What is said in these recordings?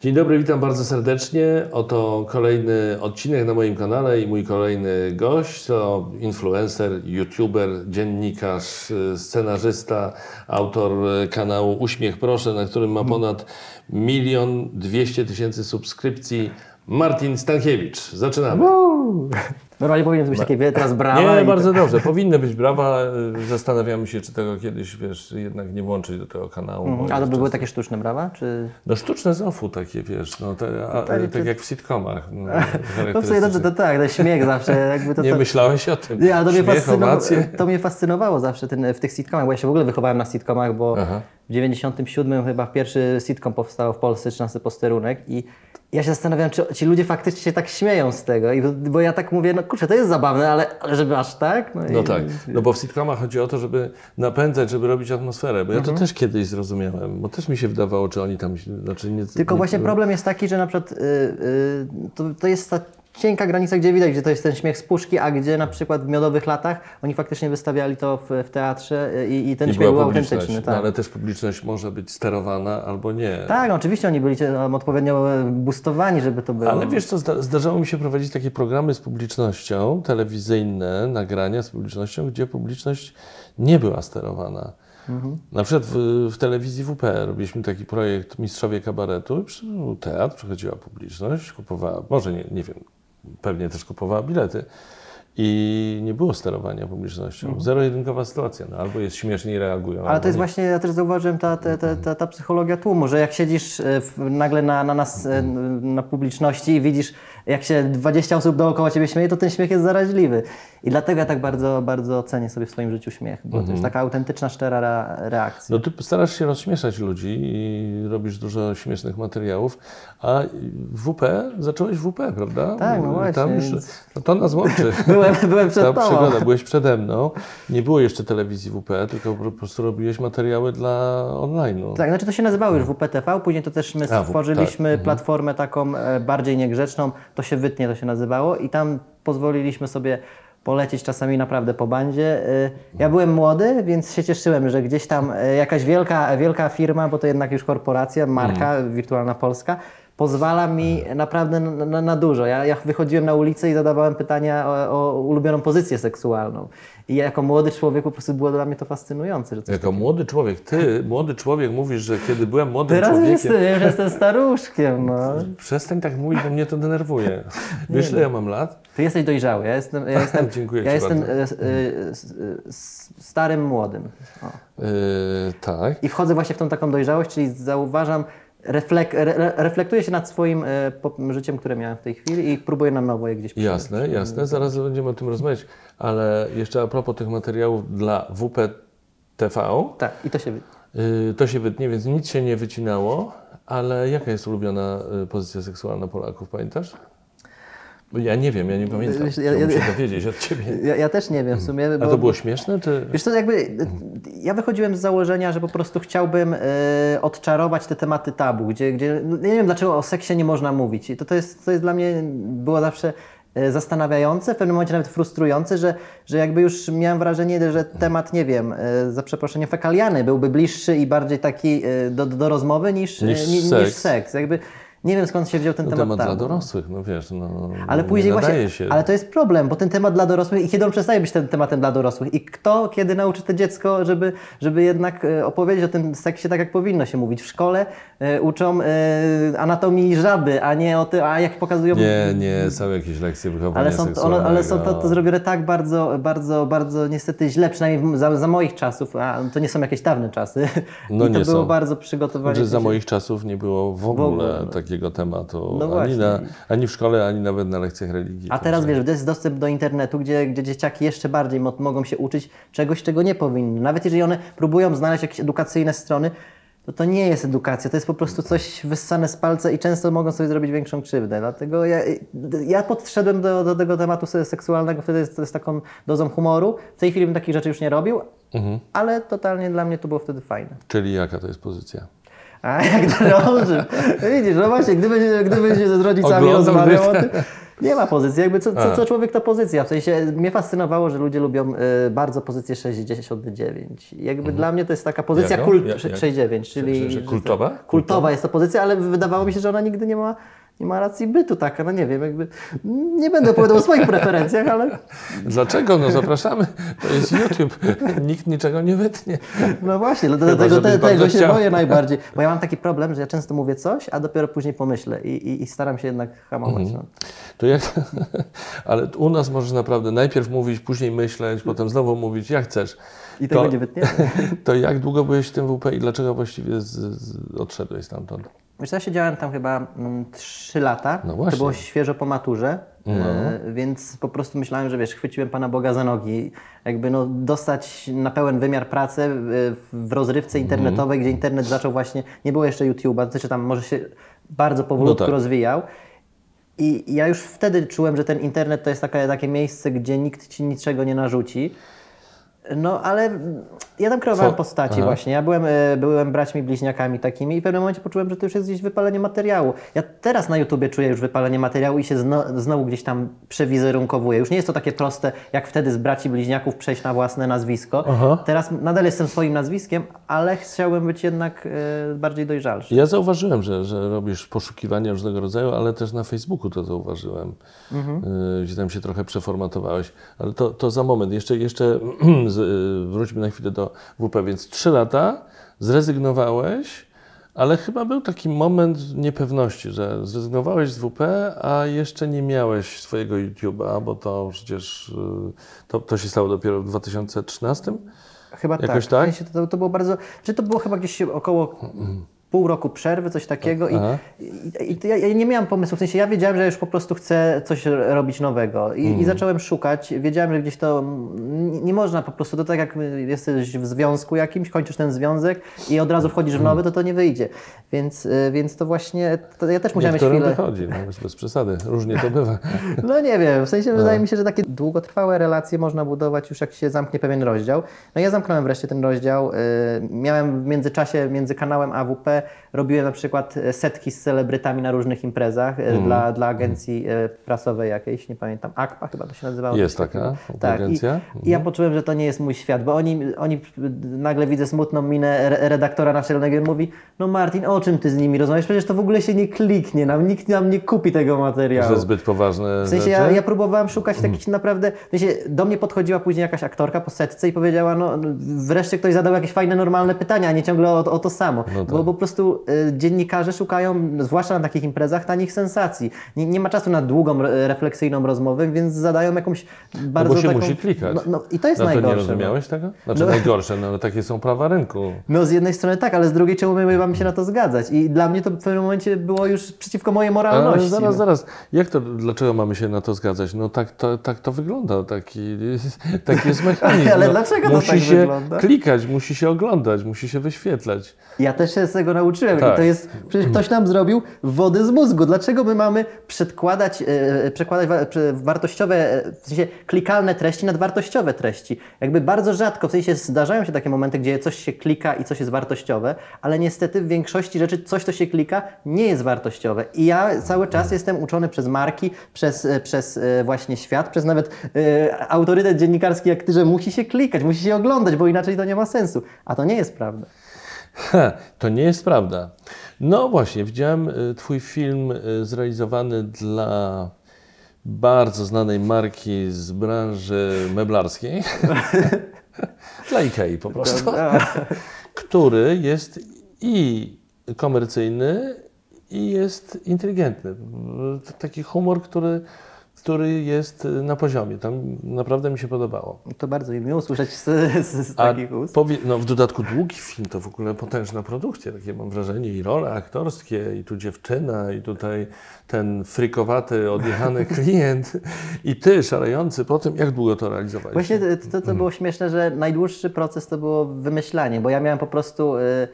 Dzień dobry, witam bardzo serdecznie. Oto kolejny odcinek na moim kanale i mój kolejny gość to influencer, youtuber, dziennikarz, scenarzysta, autor kanału Uśmiech Proszę, na którym ma ponad milion dwieście tysięcy subskrypcji. Martin Stankiewicz. Zaczynamy. Normalnie powinien być takie teraz brawa. Nie, bardzo dobrze. Powinny być brawa. Y, Zastanawiamy się, czy tego kiedyś, wiesz, jednak nie włączyć do tego kanału. A to by były takie sztuczne brawa? Czy... No sztuczne z ofu takie, wiesz, no, te, a, tak, tak to- jak w sitcomach. No, No w sumie to, tak, ten śmiech zawsze. To, Nie to... myślałeś o tym? Nie, ale to mnie, fascynowało, to mnie fascynowało zawsze ten, w tych sitcomach, bo ja się w ogóle wychowałem na sitcomach, bo Aha. w 97 chyba pierwszy sitcom powstał w Polsce, 13 posterunek i ja się zastanawiam, czy ci ludzie faktycznie się tak śmieją z tego, I, bo ja tak mówię, no kurczę, to jest zabawne, ale, ale żeby aż tak? No, No i, tak, no bo w sitcomach chodzi o to, żeby napędzać, żeby robić atmosferę, bo ja Mhm. to też kiedyś zrozumiałem, bo też mi się wydawało, czy oni tam, znaczy nie... Tylko nie, właśnie problem jest taki, że na przykład y, y, to, to jest cienka granica, gdzie widać, gdzie to jest ten śmiech z puszki, a gdzie na przykład w miodowych latach oni faktycznie wystawiali to w, w teatrze i, i ten nie śmiech był autentyczny. no, Tak. ale też publiczność może być sterowana albo nie. tak, no, oczywiście oni byli um, odpowiednio e, boostowani, żeby to było. Ale wiesz co, zda- zdarzało mi się prowadzić takie programy z publicznością, telewizyjne, nagrania z publicznością, gdzie publiczność nie była sterowana. Mhm. Na przykład w, w telewizji WP robiliśmy taki projekt Mistrzowie Kabaretu. i Był teatr, przychodziła publiczność, kupowała, może nie, nie wiem, pewnie też kupowała bilety. I nie było sterowania publicznością. Zero-jedynkowa sytuacja. No, albo jest śmiesznie i reagują. Mhm. Ale to jest nie. właśnie, ja też zauważyłem ta, ta, ta, ta, ta psychologia tłumu, że jak siedzisz e, nagle na, na nas, e, na publiczności i widzisz, jak się 20 osób dookoła ciebie śmieje, to ten śmiech jest zaraźliwy. I dlatego ja tak bardzo, bardzo cenię sobie w swoim życiu śmiech, bo to jest taka autentyczna, szczera re- reakcja. No ty starasz się rozśmieszać ludzi i robisz dużo śmiesznych materiałów, a WP, zacząłeś WP, prawda? Tak, no właśnie, Tam już, no to nas łączy. Byłem, byłem przed Ta tobą. przygoda, byłeś przede mną. Nie było jeszcze telewizji WP, tylko po prostu robiłeś materiały dla online. Tak, znaczy to się nazywało już WPTV, później to też my A, stworzyliśmy tak. platformę taką e, bardziej niegrzeczną, to się wytnie, to się nazywało i tam pozwoliliśmy sobie polecieć czasami naprawdę po bandzie. E, Ja byłem młody, więc się cieszyłem, że gdzieś tam e, jakaś wielka, wielka firma, bo to jednak już korporacja, marka, Mhm. Wirtualna Polska, pozwala mi naprawdę na, na, na dużo. Ja, ja wychodziłem na ulicę i zadawałem pytania o, o ulubioną pozycję seksualną. I jako młody człowiek po prostu było dla mnie to fascynujące. Jako młody człowiek, ty, młody człowiek, mówisz, że kiedy byłem młodym Teraz człowiekiem, jestem, już jestem staruszkiem, no. przestań tak mówić, bo mnie to denerwuje. Wiesz, ile ja mam lat? Ty jesteś dojrzały, ja jestem, ja jestem, Dziękuję ja jestem e, e, e, starym młodym. O. Yy, tak. I wchodzę właśnie w tą taką dojrzałość, czyli zauważam, reflek, re, reflektuję się nad swoim e, życiem, które miałem w tej chwili i próbuję na nowo je gdzieś. Jasne, jasne. Zaraz będziemy o tym rozmawiać. Ale jeszcze a propos tych materiałów dla WP TV, Tak, i to się... wy- yy, to się wytnie, więc nic się nie wycinało. Ale jaka jest ulubiona y, pozycja seksualna Polaków, pamiętasz? Ja nie wiem, ja nie pamiętam. Ja- ja- się dowiedzieć od Ciebie. Ja, ja też nie wiem w sumie, A bo... to było śmieszne, czy... Wiesz co, jakby ja wychodziłem z założenia, że po prostu chciałbym e, odczarować te tematy tabu, gdzie, gdzie no, ja nie wiem dlaczego o seksie nie można mówić. I to, to, jest, to jest dla mnie było zawsze e, zastanawiające, w pewnym momencie nawet frustrujące, że, że jakby już miałem wrażenie, że temat, nie wiem, e, za przeproszeniem fekaliany byłby bliższy i bardziej taki do, do rozmowy niż, Niż ni- seks. niż seks. Jakby nie wiem skąd się wziął ten No, temat temat dla tabu. dorosłych, no wiesz, no, Ale nie później właśnie, się. ale to jest problem, bo ten temat dla dorosłych i kiedy on przestaje być tym tematem dla dorosłych i kto, kiedy nauczy to dziecko, żeby, żeby jednak e, opowiedzieć o tym seksie tak, jak powinno się mówić. W szkole e, uczą e, anatomii żaby, a nie o tym, a jak pokazują... Nie, nie, są jakieś lekcje wychowania Ale są, to, ale są to, to zrobione tak bardzo, bardzo, bardzo niestety źle, przynajmniej w- za, za moich czasów, a to nie są jakieś dawne czasy. No I to nie było są. bardzo przygotowanie. Że za moich czasów nie było w ogóle, ogóle, no. Takiego tematu. No ani, na, ani w szkole, ani nawet na lekcjach religii. A teraz wiesz, jest dostęp do internetu, gdzie, gdzie dzieciaki jeszcze bardziej mo- mogą się uczyć czegoś, czego nie powinny. Nawet jeżeli one próbują znaleźć jakieś edukacyjne strony, to to nie jest edukacja, to jest po prostu coś wyssane z palca i często mogą sobie zrobić większą krzywdę. Dlatego ja, ja podszedłem do, do tego tematu se- seksualnego wtedy z, z taką dozą humoru. W tej chwili bym takich rzeczy już nie robił, Mhm. ale totalnie dla mnie to było wtedy fajne. Czyli jaka to jest pozycja? A jak drąży. Widzisz, no właśnie, gdyby, gdyby się z rodzicami rozmawiał o tym. Nie ma pozycji, jakby co, co, co człowiek to pozycja. W sensie mnie fascynowało, że ludzie lubią y, bardzo pozycję 69. Jakby dla mnie to jest taka pozycja Jaką? kult Jak- jak? 69, czyli że- że kultowa? Kultowa, kultowa jest to pozycja, ale wydawało mi się, że ona nigdy nie ma, nie ma racji bytu taka, no nie wiem, jakby nie będę opowiadał o swoich preferencjach, ale Dlaczego? No zapraszamy. To jest YouTube. Nikt niczego nie wytnie. no właśnie, Chyba, dlatego te, tego się chciał. boję najbardziej, bo ja mam taki problem, że ja często mówię coś, a dopiero później pomyślę i, i, i staram się jednak hamować. Mhm. No. To jak, ale u nas możesz naprawdę najpierw mówić, później myśleć, potem znowu mówić, jak chcesz. I tego To- nie wytniemy. To jak długo byłeś w tym WP i dlaczego właściwie z, z, odszedłeś stamtąd? Wiesz, ja siedziałem tam chyba 3 lata. No właśnie. To było świeżo po maturze, No. e, więc po prostu myślałem, że wiesz, chwyciłem Pana Boga za nogi. Jakby no, dostać na pełen wymiar pracę e, w rozrywce internetowej, gdzie internet zaczął właśnie, nie było jeszcze YouTube'a, znaczy tam może się bardzo powolutku No tak. rozwijał. I ja już wtedy czułem, że ten internet to jest takie, takie miejsce, gdzie nikt ci niczego nie narzuci. No, ale ja tam kreowałem Co? postaci Aha. właśnie. Ja byłem, e, byłem braćmi bliźniakami takimi i w pewnym momencie poczułem, że to już jest gdzieś wypalenie materiału. Ja teraz na YouTubie czuję już wypalenie materiału i się zno, znowu gdzieś tam przewizerunkowuję. Już nie jest to takie proste, jak wtedy z braci bliźniaków przejść na własne nazwisko. Aha. Teraz nadal jestem swoim nazwiskiem, ale chciałbym być jednak e, bardziej dojrzalszy. Ja zauważyłem, że, że robisz poszukiwania różnego rodzaju, ale też na Facebooku to zauważyłem, y, gdzie tam się trochę przeformatowałeś. Ale to, to za moment. Jeszcze, jeszcze wróćmy na chwilę do WP. Więc trzy lata zrezygnowałeś, ale chyba był taki moment niepewności, że zrezygnowałeś z WP, a jeszcze nie miałeś swojego YouTube'a, bo to przecież y, to, to się stało dopiero w 2013. Chyba Jakoś tak. tak? W sensie to, to było bardzo. Czy to było chyba gdzieś około pół roku przerwy, coś takiego. I, Aha. i, i ja, ja nie miałem pomysłu. W sensie ja wiedziałem, że już po prostu chcę coś robić nowego. I, Mhm. i zacząłem szukać. Wiedziałem, że gdzieś to mm, nie, można po prostu. To tak jak jesteś w związku jakimś, kończysz ten związek i od razu wchodzisz w Mhm. nowy, to to nie wyjdzie. Więc, y, więc to właśnie. To ja też musiałem mieć chwilę. wychodzi, no, bez, bez przesady. Różnie to bywa. No nie wiem, w sensie wydaje mi się, że takie długotrwałe relacje można budować już jak się zamknie pewien rozdział. No ja zamknąłem wreszcie ten rozdział. y, Miałem w międzyczasie między kanałem AWP, robiłem na przykład e, setki z celebrytami na różnych imprezach e, dla, dla agencji e, prasowej jakiejś, nie pamiętam, AKPA chyba to się nazywało. Jest taka Tak, agencja? i, i ja poczułem, że to nie jest mój świat, bo oni, oni nagle widzę smutną minę re- redaktora naczelnego i mówi, no Martin, o czym ty z nimi rozmawiasz? Przecież to w ogóle się nie kliknie, nam nikt nam nie kupi tego materiału. Że zbyt poważne W sensie ja, ja próbowałem szukać takich naprawdę. W sensie do mnie podchodziła później jakaś aktorka po setce i powiedziała, no wreszcie ktoś zadał jakieś fajne, normalne pytania, a nie ciągle o, o to samo. No tak. Bo po prostu y, dziennikarze szukają, zwłaszcza na takich imprezach, tanich sensacji. Nie, nie ma czasu na długą, re- refleksyjną rozmowę, więc zadają jakąś No bardzo bo się taką... musi klikać. No, no i to jest no to najgorsze. nie no. rozumiałeś tego? Znaczy No. najgorsze, no ale takie są prawa rynku. No z jednej strony tak, ale z drugiej czemu my mamy się na to zgadzać? I dla mnie to w pewnym momencie było już przeciwko mojej moralności. Ale zaraz, no. zaraz. Jak to, dlaczego mamy się na to zgadzać? No tak to, tak to wygląda, taki, taki jest mechanizm. Ale no, dlaczego to musi tak się wygląda? klikać, musi się oglądać, musi się wyświetlać. Ja też się z tego nauczyłem Tak. i to jest, przecież ktoś nam zrobił wody z mózgu. Dlaczego my mamy przedkładać, e, przekładać wa- prze- wartościowe, e, w sensie klikalne treści nad wartościowe treści? Jakby bardzo rzadko, w sensie zdarzają się takie momenty, gdzie coś się klika i coś jest wartościowe, ale niestety w większości rzeczy coś, co się klika, nie jest wartościowe. I ja cały czas jestem uczony przez marki, przez, e, przez e, właśnie świat, przez nawet e, autorytet dziennikarski jak ty, że musi się klikać, musi się oglądać, bo inaczej to nie ma sensu. A to nie jest prawda. Ha, to nie jest prawda. No właśnie, widziałem y, Twój film y, zrealizowany dla bardzo znanej marki z branży meblarskiej. dla Ikei po prostu. który jest i komercyjny, i jest inteligentny. Taki humor, który, który jest na poziomie. Tam naprawdę mi się podobało. To bardzo mi miło usłyszeć z, z, z takich ust. powie, no w dodatku długi film, to w ogóle potężna produkcja, takie mam wrażenie, i role aktorskie, i tu dziewczyna, i tutaj ten frykowaty, odjechany klient, i ty szalejący po tym, jak długo to realizowałeś? Właśnie to, to, to było śmieszne, że najdłuższy proces to było wymyślanie, bo ja miałem po prostu y,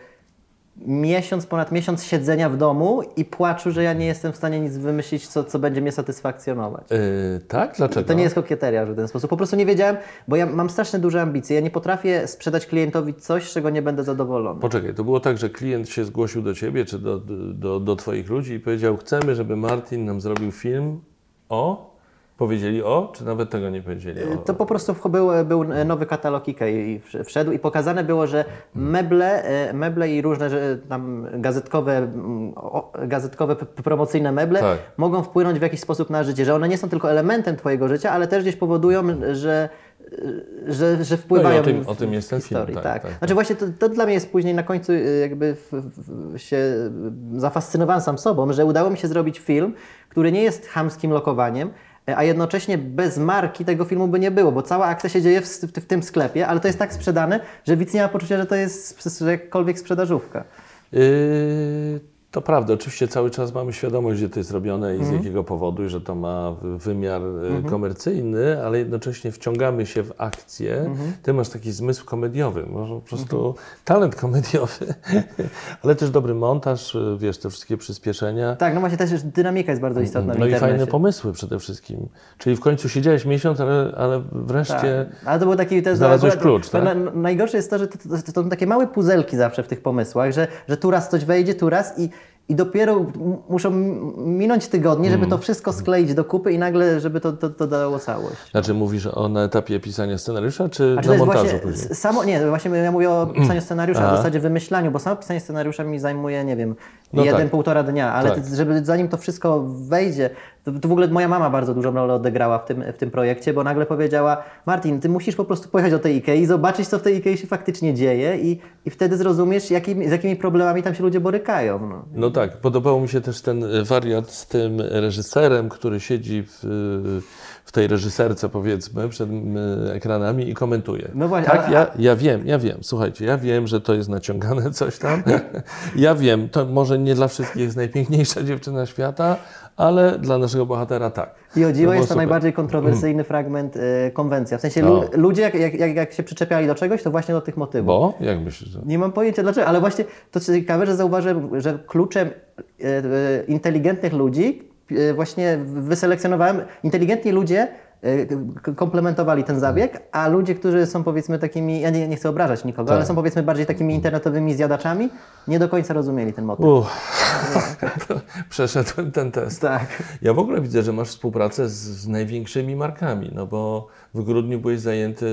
miesiąc, ponad miesiąc siedzenia w domu i płaczu, że ja nie jestem w stanie nic wymyślić, co, co będzie mnie satysfakcjonować. Yy, tak? Dlaczego? To nie jest kokieteria w żaden sposób. Po prostu nie wiedziałem, bo ja mam strasznie duże ambicje. Ja nie potrafię sprzedać klientowi coś, z czego nie będę zadowolony. Poczekaj, to było tak, że klient się zgłosił do ciebie czy do, do, do Twoich ludzi i powiedział: Chcemy, żeby Martin nam zrobił film o, powiedzieli o, czy nawet tego nie powiedzieli o? To po prostu był, był nowy katalog Ikei i wszedł i pokazane było, że meble, e, meble i różne tam gazetkowe, o- gazetkowe promocyjne meble Tak. mogą wpłynąć w jakiś sposób na życie, że one nie są tylko elementem Twojego życia, ale też gdzieś powodują, że, że, że wpływają No tym- w- o tym jest w ten film, historii. tak, tak, tak, tak. Znaczy właśnie to, to dla mnie jest później na końcu y, jakby w, w, się y, zafascynowałem sam sobą, że udało mi się zrobić film, który nie jest chamskim lokowaniem, y, a jednocześnie bez marki tego filmu by nie było, bo cała akcja się dzieje w, w, w tym sklepie, ale to jest tak sprzedane, że widz nie ma poczucia, że to jest jakkolwiek sprzedażówka. Yy, to prawda, oczywiście cały czas mamy świadomość, gdzie to jest robione i Mhm. z jakiego powodu, i że to ma wymiar y, komercyjny, ale jednocześnie wciągamy się w akcję. Mhm. Ty masz taki zmysł komediowy, może po prostu talent komediowy, ale też dobry montaż, y, wiesz, te wszystkie przyspieszenia. Tak, no właśnie też dynamika jest bardzo istotna w No i fajne pomysły przede wszystkim. Czyli w końcu siedziałeś miesiąc, ale, ale wreszcie Tak. Ale to był taki też. Znalazłeś klucz, tak? na, na, najgorsze jest to, że to, to, to są takie małe puzelki zawsze w tych pomysłach, że, że tu raz coś wejdzie, tu raz i, i dopiero muszą minąć tygodnie, żeby Mm. to wszystko skleić do kupy i nagle, żeby to, to, to dało całość. Znaczy mówisz o na etapie pisania scenariusza, czy A czy na montażu później? samo, nie, właśnie ja mówię o pisaniu scenariusza, Aha. w zasadzie wymyślaniu, bo samo pisanie scenariusza mi zajmuje, nie wiem, No jeden, tak. półtora dnia, ale Tak. ty, żeby zanim to wszystko wejdzie, to, to w ogóle moja mama bardzo dużą rolę odegrała w tym, w tym projekcie, bo nagle powiedziała, Martin, ty musisz po prostu pojechać do tej Ikei i zobaczyć, co w tej Ikei się faktycznie dzieje i, i wtedy zrozumiesz, jakim, z jakimi problemami tam się ludzie borykają. No. No tak, podobał mi się też ten wariat z tym reżyserem, który siedzi w, w tej reżyserce, powiedzmy, przed y, ekranami i komentuje. No właśnie, Tak, ale- ja, ja wiem, ja wiem, słuchajcie, ja wiem, że to jest naciągane coś tam. ja wiem, to może nie dla wszystkich jest najpiękniejsza dziewczyna świata, ale dla naszego bohatera tak. I o dziwo było jest to super. najbardziej kontrowersyjny fragment y, konwencja. W sensie No. lu, ludzie, jak, jak, jak, się przyczepiali do czegoś, to właśnie do tych motywów. Bo? Jak myślisz? Że... Nie mam pojęcia dlaczego, ale właśnie to ciekawe, że zauważyłem, że kluczem e, e, inteligentnych ludzi właśnie wyselekcjonowałem, inteligentni ludzie e, komplementowali ten zabieg, a ludzie, którzy są powiedzmy takimi, ja nie, nie chcę obrażać nikogo, Tak. ale są powiedzmy bardziej takimi internetowymi zjadaczami, nie do końca rozumieli ten motyw. Uff, przeszedłem ten test. Tak. Ja w ogóle widzę, że masz współpracę z, z największymi markami, no bo w grudniu byłeś zajęty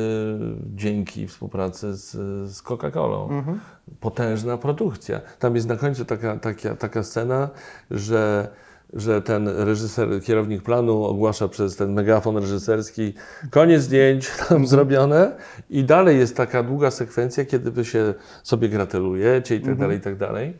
dzięki współpracy z, z Coca-Colą. Mhm. Potężna produkcja. Tam jest na końcu taka, taka, taka scena, że, że ten reżyser, kierownik planu ogłasza przez ten megafon reżyserski koniec zdjęć tam zrobione i dalej jest taka długa sekwencja, kiedy wy się sobie gratulujecie i tak dalej, i tak dalej.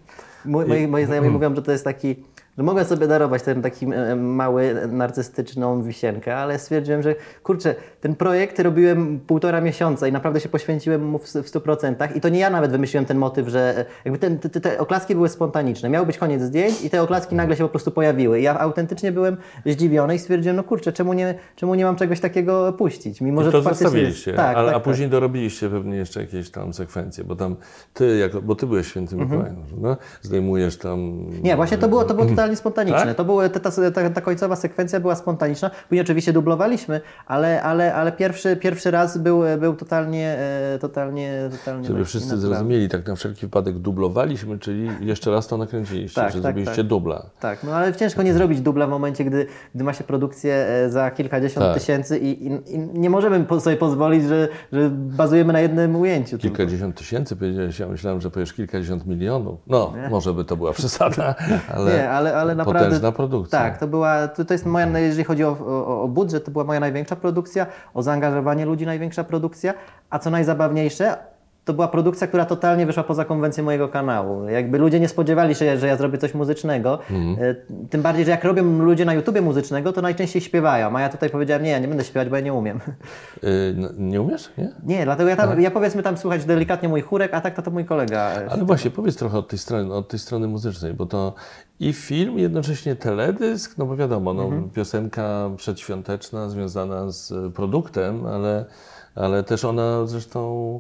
Moi, moi, moi znajomi mówią, że to jest taki, że mogę sobie darować ten taki mały, narcystyczną wisienkę, ale stwierdziłem, że kurczę, ten projekt robiłem półtora miesiąca i naprawdę się poświęciłem mu w, w 100%. I to nie ja nawet wymyśliłem ten motyw, że e, jakby ten, te, te oklaski były spontaniczne. Miał być koniec zdjęć i te oklaski nagle się po prostu pojawiły. I ja autentycznie byłem zdziwiony i stwierdziłem, no kurczę, czemu nie, czemu nie mam czegoś takiego puścić? Mimo, I że to zostawiliście, tak, ale, tak, a tak. później dorobiliście pewnie jeszcze jakieś tam sekwencje, bo tam ty, jako, bo ty byłeś świętym Mikołajem, no, zdejmujesz tam... Mhm. Nie, właśnie to było, to było totalnie spontaniczne. Tak? To były, ta, ta, ta, ta końcowa sekwencja była spontaniczna. Później oczywiście dublowaliśmy, ale, ale, ale pierwszy, pierwszy raz był, był totalnie, e, totalnie, totalnie Żeby wszyscy zrozumieli, tak na wszelki wypadek dublowaliśmy, czyli jeszcze raz to nakręciliście, Tak, że tak, zrobiliście tak. dubla. Tak, no ale ciężko nie zrobić dubla w momencie, gdy, gdy ma się produkcję e, za kilkadziesiąt Tak. tysięcy i, i, i nie możemy sobie pozwolić, że, że bazujemy na jednym ujęciu. tylko. Kilkadziesiąt tysięcy powiedziałeś, ja myślałem, że powiesz kilkadziesiąt milionów. No, może by to była przesada, ale, Nie, ale, ale naprawdę. potężna produkcja. Tak, to była, to, to jest moja, jeżeli chodzi o, o, o budżet, to była moja największa produkcja, o zaangażowanie ludzi największa produkcja, a co najzabawniejsze, to była produkcja, która totalnie wyszła poza konwencję mojego kanału. Jakby ludzie nie spodziewali się, że ja zrobię coś muzycznego. Mhm. E, Tym bardziej, że jak robią ludzie na YouTubie muzycznego, to najczęściej śpiewają, a ja tutaj powiedziałem, nie, ja nie będę śpiewać, bo ja nie umiem. Y, no, nie umiesz? Nie? Nie, dlatego ja, tam, ja powiedzmy tam słuchać delikatnie mój chórek, a tak to, to mój kolega. e, Ale właśnie, powiedz trochę od tej strony, od tej strony muzycznej, bo to i film, jednocześnie teledysk, no bo wiadomo, no, Mhm. piosenka przedświąteczna związana z produktem, ale, ale też ona zresztą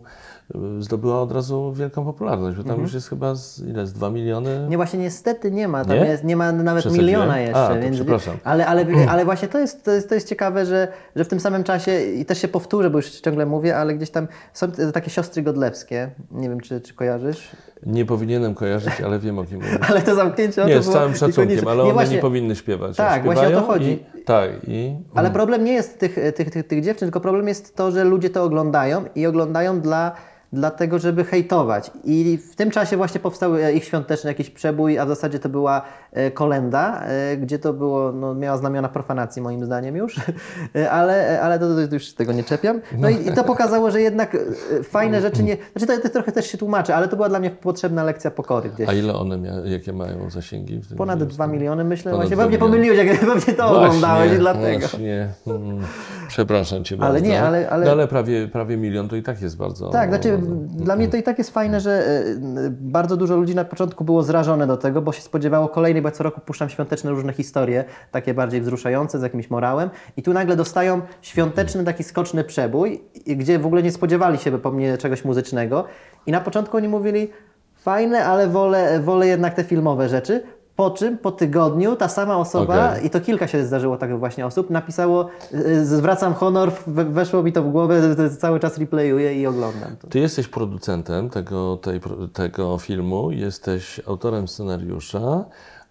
zdobyła od razu wielką popularność, bo tam Mhm. już jest chyba z, ile, z 2 miliony? Nie, właśnie niestety nie ma, tam Nie? Jest, nie ma nawet miliona jeszcze. A, więc, przepraszam. Ale, ale, ale właśnie to jest, to, jest, to jest ciekawe, że, że w tym samym czasie, i też się powtórzę, bo już ciągle mówię, ale gdzieś tam są takie siostry godlewskie, nie wiem czy, czy kojarzysz, Nie powinienem kojarzyć, ale wiem o kim mówię. ale to zamknięcie Nie, to z całym szacunkiem, ale one właśnie, nie powinny śpiewać. Tak, właśnie o to chodzi. I, tak, i Ale problem nie jest tych, tych, tych, tych dziewczyn, tylko problem jest to, że ludzie to oglądają i oglądają dla, dlatego, żeby hejtować. I w tym czasie właśnie powstał e, ich świąteczny jakiś przebój, a w zasadzie to była e, kolenda, e, gdzie to było, no, miała znamiona profanacji moim zdaniem już, ale, ale to, to już tego nie czepiam. No i, i to pokazało, że jednak fajne rzeczy nie... Znaczy to, to trochę też się tłumaczy, ale to była dla mnie potrzebna lekcja pokory gdzieś. A ile one mia- jakie mają zasięgi? Ponad 2 miliony myślę, Ponad właśnie pewnie pomyliłeś, jak pewnie to oglądałeś i dlatego. Właśnie. Mm, przepraszam Cię Ale bardzo. nie, ale- ale- No, ale prawie, prawie milion to i tak jest bardzo... Tak, znaczy dla mnie to i tak jest fajne, że e, bardzo dużo ludzi na początku było zrażone do tego, bo się spodziewało kolejnej, bo co roku puszczam świąteczne różne historie, takie bardziej wzruszające, z jakimś morałem. I tu nagle dostają świąteczny taki skoczny przebój, gdzie w ogóle nie spodziewali się po mnie czegoś muzycznego. I na początku oni mówili fajne, ale wolę, wolę jednak te filmowe rzeczy. Po czym po tygodniu ta sama osoba, Okej. i to kilka się zdarzyło takich właśnie osób, napisało y, zwracam honor, we- weszło mi to w głowę, cały czas replayuję i oglądam to. Ty jesteś producentem tego, tej, tego filmu, jesteś autorem scenariusza,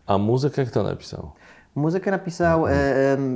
a muzykę kto napisał? Muzykę napisał, e,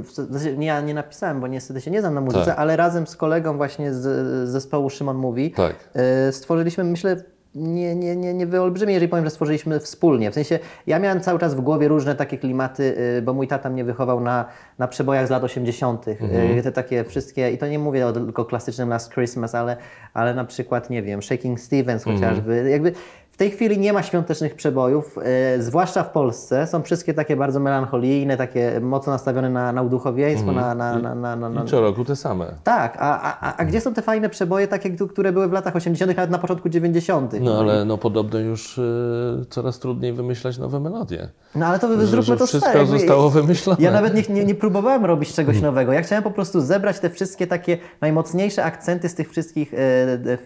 w zasadzie nie, ja nie napisałem, bo niestety się nie znam na muzyce, Tak. ale razem z kolegą właśnie z, z zespołu Szymon Mówi Tak. e, stworzyliśmy, myślę, nie, nie, nie, nie wyolbrzymię, jeżeli powiem, że stworzyliśmy wspólnie. W sensie, ja miałem cały czas w głowie różne takie klimaty, y, bo mój tata mnie wychował na, na przebojach z lat 80. y, Te takie wszystkie, i to nie mówię o tylko klasycznym Last Christmas, ale, ale na przykład, nie wiem, Shaking Stevens chociażby. Jakby w tej chwili nie ma świątecznych przebojów, y, zwłaszcza w Polsce. Są wszystkie takie bardzo melancholijne, takie mocno nastawione na, na uduchowieństwo, na, na, na, na, na, na, I co roku te same. tak, a, a, a- a gdzie są te fajne przeboje, takie, które były w latach 80., nawet na początku 90.? No ale no podobno już y, coraz trudniej wymyślać nowe melodie. No ale to wy zróbmy to wszystko stare. zostało wymyślone. Ja nawet nie, nie, nie próbowałem robić czegoś nowego. Ja chciałem po prostu zebrać te wszystkie takie najmocniejsze akcenty z tych wszystkich e, e,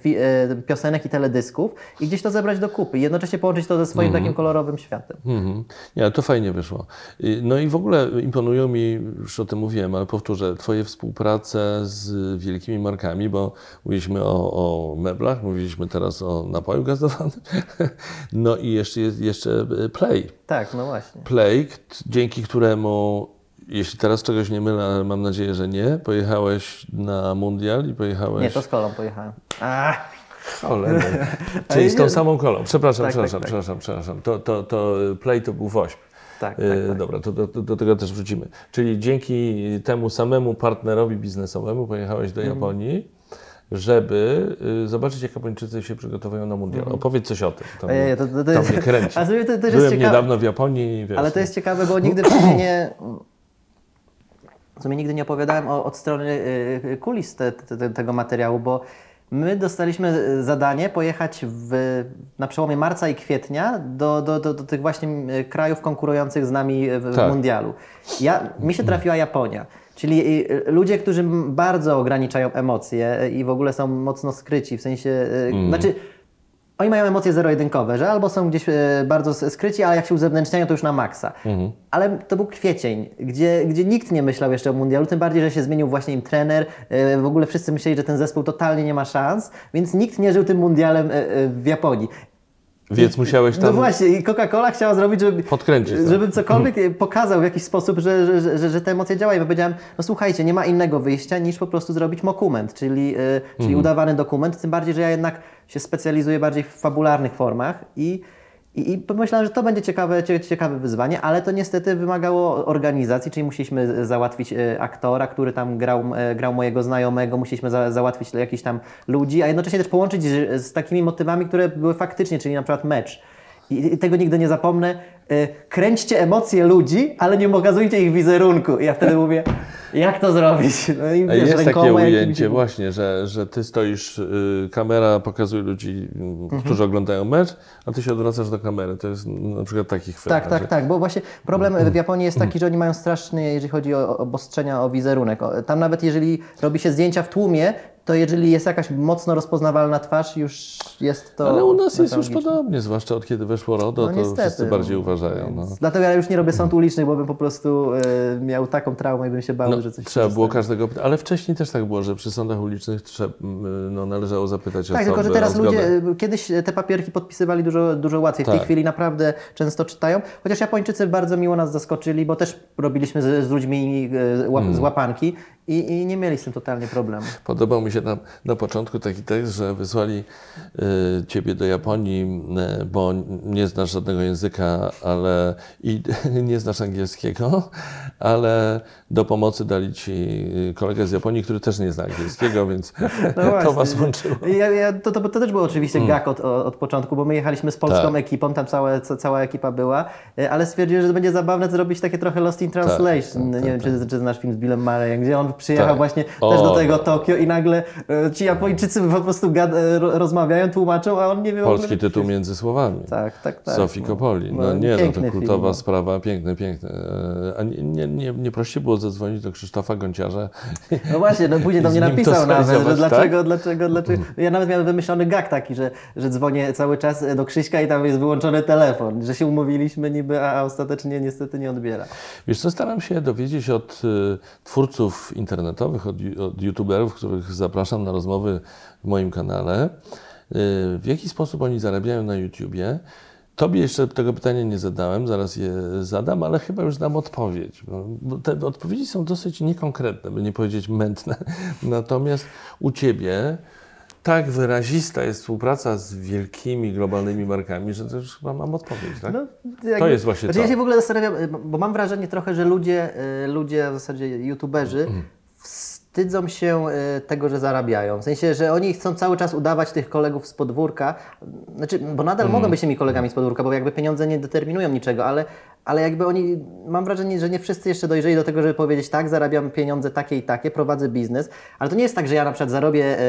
e, piosenek i teledysków i gdzieś to zebrać do kupy i jednocześnie połączyć to ze swoim takim kolorowym światem. Mhm. Nie, to fajnie wyszło. Y, No i w ogóle imponują mi, już o tym mówiłem, ale powtórzę, Twoje współprace z wielkimi markami, bo mówiliśmy o, o meblach, mówiliśmy teraz o napoju gazowanym, no i jeszcze jest jeszcze y, Play. Tak, no właśnie. Play, dzięki któremu, jeśli teraz czegoś nie mylę, ale mam nadzieję, że nie, pojechałeś na mundial i pojechałeś... Nie, to z kolą pojechałem. A, Cholera. Czyli z tą samą kolą. Przepraszam, Tak, tak, przepraszam, tak. przepraszam, przepraszam. To, to, to Play to był woźb. tak, tak, E, tak. Dobra, to do, do, tego też wrócimy. Czyli dzięki temu samemu partnerowi biznesowemu pojechałeś Mhm. do Japonii, żeby y, zobaczyć, jak Japończycy się przygotowują na mundial. Opowiedz coś o tym. To, mnie, Ojej, to- to- to jest- mnie kręci. To- to Byłem niedawno w Japonii wiesz, Ale to jest ciekawe, bo nigdy w sumie nie. W sumie nigdy nie opowiadałem o, od strony y, y, kulis te, te, tego materiału, bo my dostaliśmy y, zadanie pojechać w, na przełomie marca i kwietnia do, do, do, do tych właśnie y, krajów konkurujących z nami w, w Tak. mundialu. Ja, mi się trafiła Japonia. Czyli y, ludzie, którzy bardzo ograniczają emocje i w ogóle są mocno skryci, w sensie, y, znaczy oni mają emocje zero-jedynkowe, że albo są gdzieś e, bardzo skryci, ale jak się uzewnętrzniają, to już na maksa. Ale to był kwiecień, gdzie, gdzie nikt nie myślał jeszcze o mundialu, tym bardziej, że się zmienił właśnie im trener. E, w ogóle wszyscy myśleli, że ten zespół totalnie nie ma szans, więc nikt nie żył tym mundialem e, w Japonii. Więc musiałeś No tam właśnie, i Coca-Cola chciała zrobić, żeby, podkręcić. żebym cokolwiek pokazał w jakiś sposób, że, że, że, że, te emocje działają. Ja powiedziałem, no słuchajcie, nie ma innego wyjścia niż po prostu zrobić mokument, czyli, e, czyli Mhm. udawany dokument, tym bardziej, że ja jednak się specjalizuję bardziej w fabularnych formach i, i, i pomyślałem, że to będzie ciekawe, cie- ciekawe wyzwanie, ale to niestety wymagało organizacji, czyli musieliśmy załatwić e, aktora, który tam grał, e, grał mojego znajomego, musieliśmy za, załatwić jakichś tam ludzi, a jednocześnie też połączyć z, z takimi motywami, które były faktycznie, czyli na przykład mecz. I, I tego nigdy nie zapomnę. E, Kręćcie emocje ludzi, ale nie pokazujcie ich wizerunku. I ja wtedy mówię, jak to zrobić? No i wiesz, jest takie ujęcie właśnie, że, że ty stoisz, y, kamera pokazuje ludzi, y, Mhm. którzy oglądają mecz, a ty się odwracasz do kamery. To jest na przykład taki chwyt. Tak, że- tak, tak, bo właśnie problem w Japonii jest taki, że oni mają straszny, jeżeli chodzi o obostrzenia o wizerunek. Tam nawet jeżeli robi się zdjęcia w tłumie, to jeżeli jest jakaś mocno rozpoznawalna twarz, już jest to. Ale u nas jest już podobnie, zwłaszcza od kiedy weszło RODO, No to niestety, wszyscy bardziej no. uważają. No. Dlatego ja już nie robię sąd ulicznych, bo bym po prostu e, miał taką traumę i bym się bał, No, że coś trzeba było każdego ale wcześniej też tak było, że przy sądach ulicznych trzeba, no, należało zapytać Tak, osoby tylko że teraz o ludzie, e, kiedyś te papierki podpisywali dużo, dużo łatwiej. W tej Tak. chwili naprawdę często czytają. Chociaż Japończycy bardzo miło nas zaskoczyli, bo też robiliśmy z, z ludźmi e, Hmm. z łapanki i, i nie mieli z tym totalnie problemu. Podobał mi się na, na początku taki tekst, że wysłali y, ciebie do Japonii, y, bo nie znasz żadnego języka, ale i nie znasz angielskiego, ale do pomocy dali ci y, kolegę z Japonii, który też nie zna angielskiego, więc No to was łączyło. Ja, ja, to, to, to też był oczywiście gag od, od początku, bo my jechaliśmy z polską. Tak. ekipą, tam całe, ca, cała ekipa była, e, ale stwierdziłem, że to będzie zabawne zrobić takie trochę Lost in Translation. tak, nie wiem, czy, czy znasz film z Billem Murrayem, gdzie on przyjechał Tak. właśnie O, też do tego. Tokio i nagle e, ci Japończycy po prostu gad, e, ro- rozmawiają, tłumaczą, a on nie wie w ogóle, Polski tytuł między słowami. Tak, tak, tak. Sofii no. Kopoli. No, No, nie, no to film, kultowa no. sprawa, piękny, piękny. E, A nie, nie, nie, nie prościej było zadzwonić do Krzysztofa Gonciarza. No właśnie, no później do mnie napisał nawet, że zrealizować, tak? dlaczego, dlaczego, dlaczego. Ja nawet miałem wymyślony gag taki, że, że dzwonię cały czas do Krzyśka i tam jest wyłączony telefon, że się umówiliśmy niby, a, ostatecznie niestety nie odbiera. Wiesz co, staram się dowiedzieć od twórców internetowych, od, od youtuberów, których zapraszam na rozmowy w moim kanale, y, w jaki sposób oni zarabiają na YouTubie. Tobie jeszcze tego pytania nie zadałem, zaraz je zadam, ale chyba już dam odpowiedź. Bo te odpowiedzi są dosyć niekonkretne, by nie powiedzieć mętne. Natomiast u Ciebie tak wyrazista jest współpraca z wielkimi globalnymi markami, że to już chyba mam odpowiedź, tak? No, To jest właśnie znaczy to. Ja się w ogóle zastanawiam, bo mam wrażenie trochę, że ludzie, y, ludzie w zasadzie youtuberzy Mhm. Wstydzą się y, tego, że zarabiają. W sensie, że oni chcą cały czas udawać tych kolegów z podwórka. Znaczy, bo nadal Mhm. mogą być tymi kolegami z podwórka, bo jakby pieniądze nie determinują niczego, ale, ale jakby oni, mam wrażenie, że nie wszyscy jeszcze dojrzeli do tego, żeby powiedzieć tak, zarabiam pieniądze takie i takie, prowadzę biznes, ale to nie jest tak, że ja na przykład zarobię, e,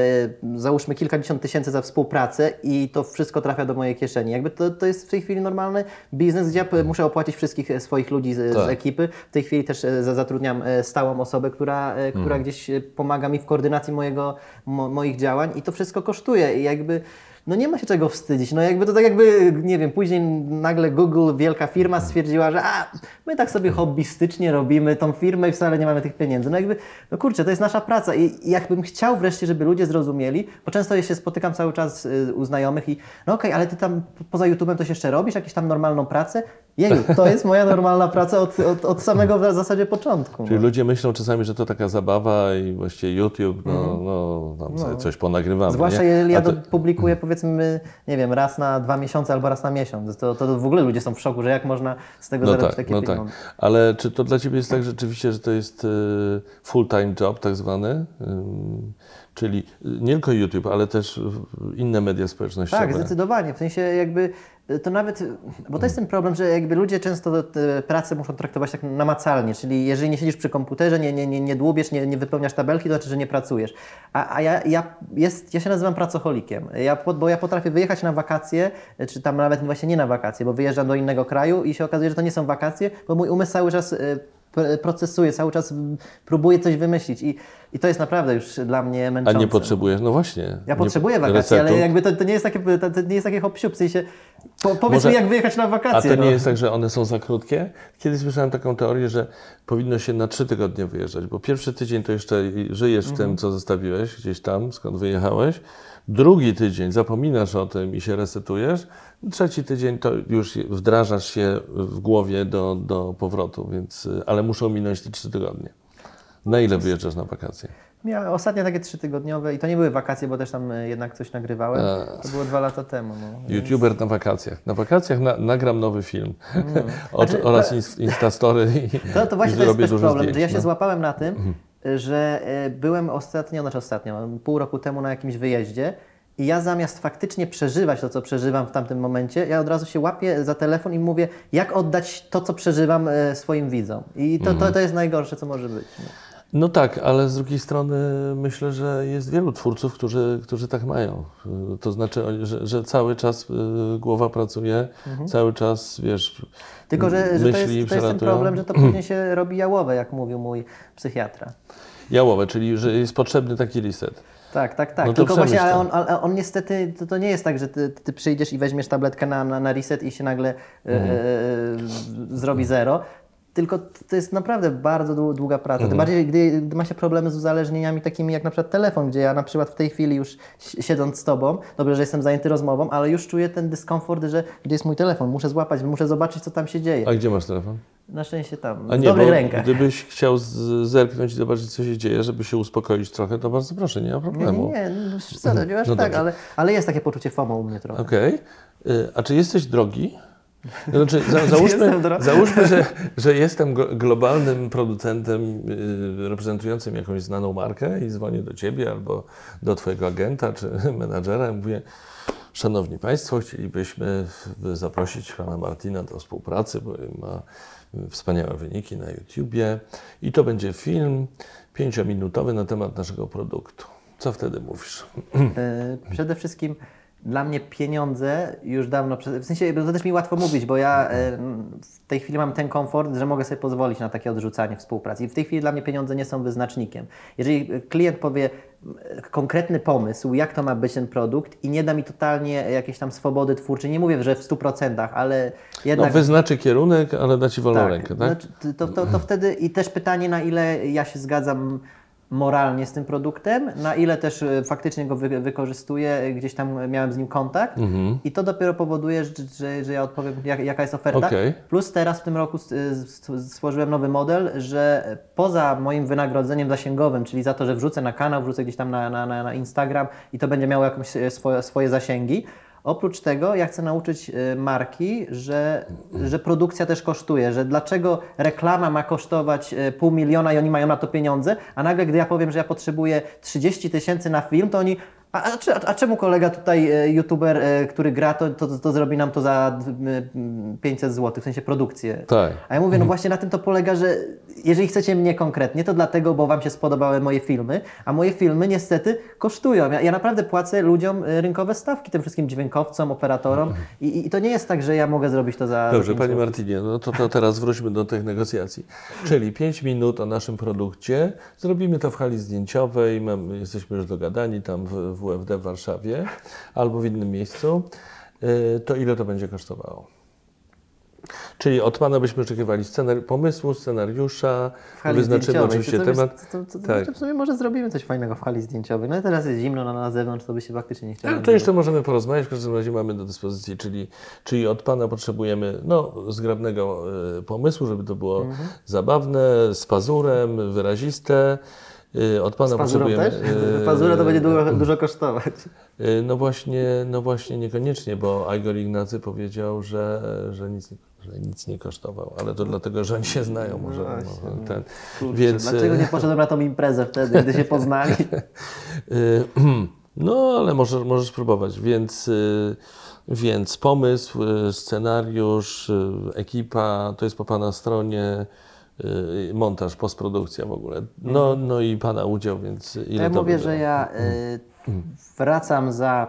załóżmy kilkadziesiąt tysięcy za współpracę i to wszystko trafia do mojej kieszeni. Jakby to, to jest w tej chwili normalny biznes, gdzie ja muszę opłacić wszystkich e, swoich ludzi z, z Tak. ekipy. W tej chwili też e, za- zatrudniam e, stałą osobę, która, która Mhm. gdzieś pomaga mi w koordynacji mojego, mo, moich działań i to wszystko kosztuje i jakby no nie ma się czego wstydzić. No jakby to tak jakby, nie wiem, później nagle Google, wielka firma stwierdziła, że a, my tak sobie hobbystycznie robimy tą firmę i wcale nie mamy tych pieniędzy. No jakby, no kurczę, to jest nasza praca i jakbym chciał wreszcie, żeby ludzie zrozumieli, bo często ja się spotykam cały czas y, u znajomych i no okej, ale ty tam po- poza YouTube'em coś jeszcze robisz, jakąś tam normalną pracę? Jeju, to jest moja normalna praca od, od, od samego w zasadzie początku. Czyli no. ludzie myślą czasami, że to taka zabawa i właściwie YouTube, no, no tam sobie coś ponagrywamy. Mhm. Zwłaszcza jeżeli ja to publikuję powiedzmy, nie wiem, raz na dwa miesiące albo raz na miesiąc. To, to w ogóle ludzie są w szoku, że jak można z tego no zarobić tak, takie no tak. pieniądze. Ale czy to dla Ciebie jest tak rzeczywiście, że to jest y, full-time job tak zwany? Czyli nie tylko YouTube, ale też inne media społecznościowe. Tak, zdecydowanie. W sensie jakby to nawet, bo to jest ten problem, że jakby ludzie często pracę muszą traktować tak namacalnie, czyli jeżeli nie siedzisz przy komputerze, nie, nie, nie, nie dłubiesz, nie, nie wypełniasz tabelki, to znaczy, że nie pracujesz. A, a ja, ja, jest, ja się nazywam pracocholikiem, ja, bo ja potrafię wyjechać na wakacje, y, czy tam nawet właśnie nie na wakacje, bo wyjeżdżam do innego kraju i się okazuje, że to nie są wakacje, bo mój umysł cały czas pr- procesuje, cały czas próbuje coś wymyślić i, i to jest naprawdę już dla mnie A męczące. nie potrzebujesz, no właśnie. Ja potrzebuję wakacji, ale receptów. jakby to, to nie jest takie, to, to nie jest takie hop w sensie, po, powiedz Może- mi jak wyjechać na A wakacje. to no. nie jest tak, że one są za krótkie? Kiedyś słyszałem taką teorię, że powinno się na trzy tygodnie wyjeżdżać, bo pierwszy tydzień to jeszcze żyjesz w Mhm. tym, co zostawiłeś gdzieś tam, skąd wyjechałeś. Drugi tydzień zapominasz o tym i się resetujesz. Trzeci tydzień to już wdrażasz się w głowie do, do powrotu, więc, ale muszą minąć te trzy tygodnie. Na ile wyjeżdżasz na wakacje? Miałem ostatnie takie trzytygodniowe i to nie były wakacje, bo też tam e, jednak coś nagrywałem. A. To było dwa lata temu. No. YouTuber na wakacjach. Na wakacjach na, nagram nowy film o, Znaczy, oraz to- ins- Instastory i, To, to właśnie i to jest zrobię też dużo problem, zdjęć. że ja się no. złapałem na tym, że e, byłem ostatnio, znaczy ostatnio, pół roku temu na jakimś wyjeździe i ja zamiast faktycznie przeżywać to, co przeżywam w tamtym momencie, ja od razu się łapię za telefon i mówię, jak oddać to, co przeżywam e, swoim widzom. I to, to, to jest najgorsze, co może być. No. No tak, ale z drugiej strony myślę, że jest wielu twórców, którzy, którzy tak mają. Y, To znaczy, że, że cały czas y, głowa pracuje, cały czas, wiesz, Tylko, że, że to, myśli jest, to jest ten problem, że to później się robi jałowe, jak mówił mój psychiatra. Jałowe, czyli że jest potrzebny taki reset. Tak, tak, tak. No Tylko właśnie, ale on, ale on niestety, to, to nie jest tak, że ty, ty przyjdziesz i weźmiesz tabletkę na, na, na reset i się nagle e, Mhm. e, zrobi zero. Tylko to jest naprawdę bardzo dłu- długa praca. Mhm. Tym bardziej, gdy, gdy ma się problemy z uzależnieniami takimi jak na przykład telefon, gdzie ja na przykład w tej chwili już si- siedząc z tobą, dobrze, że jestem zajęty rozmową, ale już czuję ten dyskomfort, że gdzie jest mój telefon, muszę złapać, muszę zobaczyć, co tam się dzieje. A gdzie masz telefon? Na szczęście tam, A w nie, dobrych bo rękach. gdybyś chciał zerknąć i zobaczyć, co się dzieje, żeby się uspokoić trochę, to bardzo proszę, nie ma problemu. nie, nie, no, nie aż No tak, ale, ale jest takie poczucie FOMO u mnie trochę. Okej. Y, A czy jesteś drogi? Znaczy, za, załóżmy, załóżmy że, że jestem globalnym producentem y, reprezentującym jakąś znaną markę i dzwonię do Ciebie albo do Twojego agenta czy menadżera i mówię Szanowni Państwo, chcielibyśmy zaprosić Pana Martina do współpracy, bo ma wspaniałe wyniki na YouTubie i to będzie film pięciominutowy na temat naszego produktu. Co wtedy mówisz? E, Przede wszystkim dla mnie pieniądze już dawno, w sensie to też mi łatwo mówić, bo ja e, w tej chwili mam ten komfort, że mogę sobie pozwolić na takie odrzucanie współpracy. I w tej chwili dla mnie pieniądze nie są wyznacznikiem. Jeżeli klient powie konkretny pomysł, jak to ma być ten produkt i nie da mi totalnie jakiejś tam swobody twórczej, nie mówię, że w 100%, ale No, jednak... wyznaczy kierunek, ale da Ci wolną rękę, tak? Znaczy, to, to, to wtedy i też pytanie, na ile ja się zgadzam moralnie z tym produktem, na ile też e, faktycznie go wy, wykorzystuję, e, gdzieś tam miałem z nim kontakt Mhm. i to dopiero powoduje, że, że, że ja odpowiem, jak, jaka jest oferta. Okej. Plus teraz w tym roku s- stworzyłem nowy model, że poza moim wynagrodzeniem zasięgowym, czyli za to, że wrzucę na kanał, wrzucę gdzieś tam na, na, na Instagram i to będzie miało jakąś e, swoje, swoje zasięgi, Oprócz tego ja chcę nauczyć e, marki, że, że produkcja też kosztuje, że dlaczego reklama ma kosztować e, pół miliona i oni mają na to pieniądze, a nagle gdy ja powiem, że ja potrzebuję 30 tysięcy na film, to oni a, a, a czemu kolega tutaj, e, youtuber, e, który gra, to, to, to zrobi nam to za e, 500 zł, w sensie produkcję. Tak. A ja mówię, no właśnie na tym to polega, że jeżeli chcecie mnie konkretnie, to dlatego, bo Wam się spodobały moje filmy, a moje filmy niestety kosztują. Ja, ja naprawdę płacę ludziom e, rynkowe stawki, tym wszystkim dźwiękowcom, operatorom i, i to nie jest tak, że ja mogę zrobić to za Dobrze, Panie złotych. Martinie, no to, to teraz wróćmy do tych negocjacji. Czyli 5 minut o naszym produkcie. Zrobimy to w hali zdjęciowej, jesteśmy już dogadani tam w, w UFD w Warszawie albo w innym miejscu. Y, To ile to będzie kosztowało? Czyli od Pana byśmy oczekiwali scenar- pomysłu, scenariusza, wyznaczymy oczywiście temat. To, to, to, Tak. w sumie może zrobimy coś fajnego w hali zdjęciowej. No i teraz jest zimno na, na zewnątrz, to by się faktycznie nie chciało. Ale to jeszcze możemy porozmawiać, w każdym razie mamy do dyspozycji, czyli, czyli od Pana potrzebujemy no, zgrabnego e, pomysłu, żeby to było Mhm. zabawne, z pazurem, wyraziste. E, od Pana potrzebujemy... też? e, Pazura to będzie dużo, dużo kosztować. e, No właśnie, no właśnie niekoniecznie, bo Igor Ignacy powiedział, że, że, nic, nie- że nic nie kosztował, ale to dlatego, że oni się znają może. No właśnie, może no. ten. Kurczę, Więc, Dlaczego nie poszedłem na tą imprezę wtedy, gdy się poznali? Y, No, ale możesz, możesz spróbować. Więc, y, więc pomysł, y, scenariusz, y, ekipa, to jest po Pana stronie, y, montaż, postprodukcja w ogóle. No, no i Pana udział, więc ile Mhm. Ja to mówię, że ja y, wracam za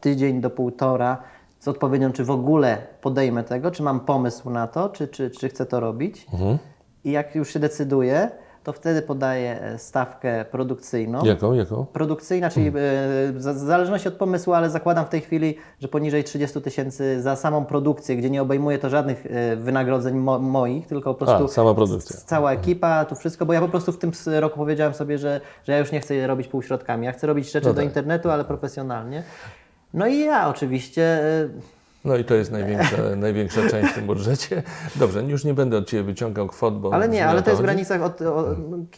tydzień do półtora z odpowiedzią, czy w ogóle podejmę tego, czy mam pomysł na to, czy, czy, czy chcę to robić. Mhm. I jak już się decyduję, to wtedy podaję e, stawkę produkcyjną. Jaką, jaką? Produkcyjna, czyli e, w za- w zależności od pomysłu, ale zakładam w tej chwili, że poniżej 30 tysięcy za samą produkcję, gdzie nie obejmuje to żadnych e, wynagrodzeń mo moich, tylko po prostu A, sama produkcja. cała ekipa, tu wszystko, bo ja po prostu w tym roku powiedziałem sobie, że, że ja już nie chcę robić półśrodkami, ja chcę robić rzeczy No do tak. internetu, ale profesjonalnie. No i ja oczywiście e, No i to jest największa, największa część w tym budżecie. Dobrze, już nie będę od Ciebie wyciągał kwot, bo... ale nie, ale to jest w granicach od, o,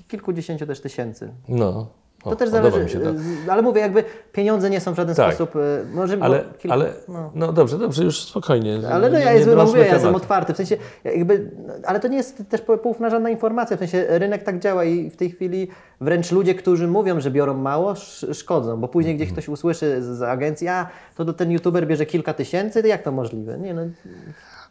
kilkudziesięciu też tysięcy. No, o, To też zależy, mi się to. z- ale mówię, jakby pieniądze nie są w żaden Tak. sposób, e, może Ale, ale no. no dobrze, dobrze, już spokojnie. Ale no Nie- ja, nie jestem, drążmy mówię, ja jestem otwarty, w sensie jakby, ale to nie jest też poufna żadna informacja, w sensie rynek tak działa i w tej chwili wręcz ludzie, którzy mówią, że biorą mało, sz- szkodzą, bo później gdzieś ktoś usłyszy z, z agencji, a to ten youtuber bierze kilka tysięcy, to jak to możliwe? Nie no,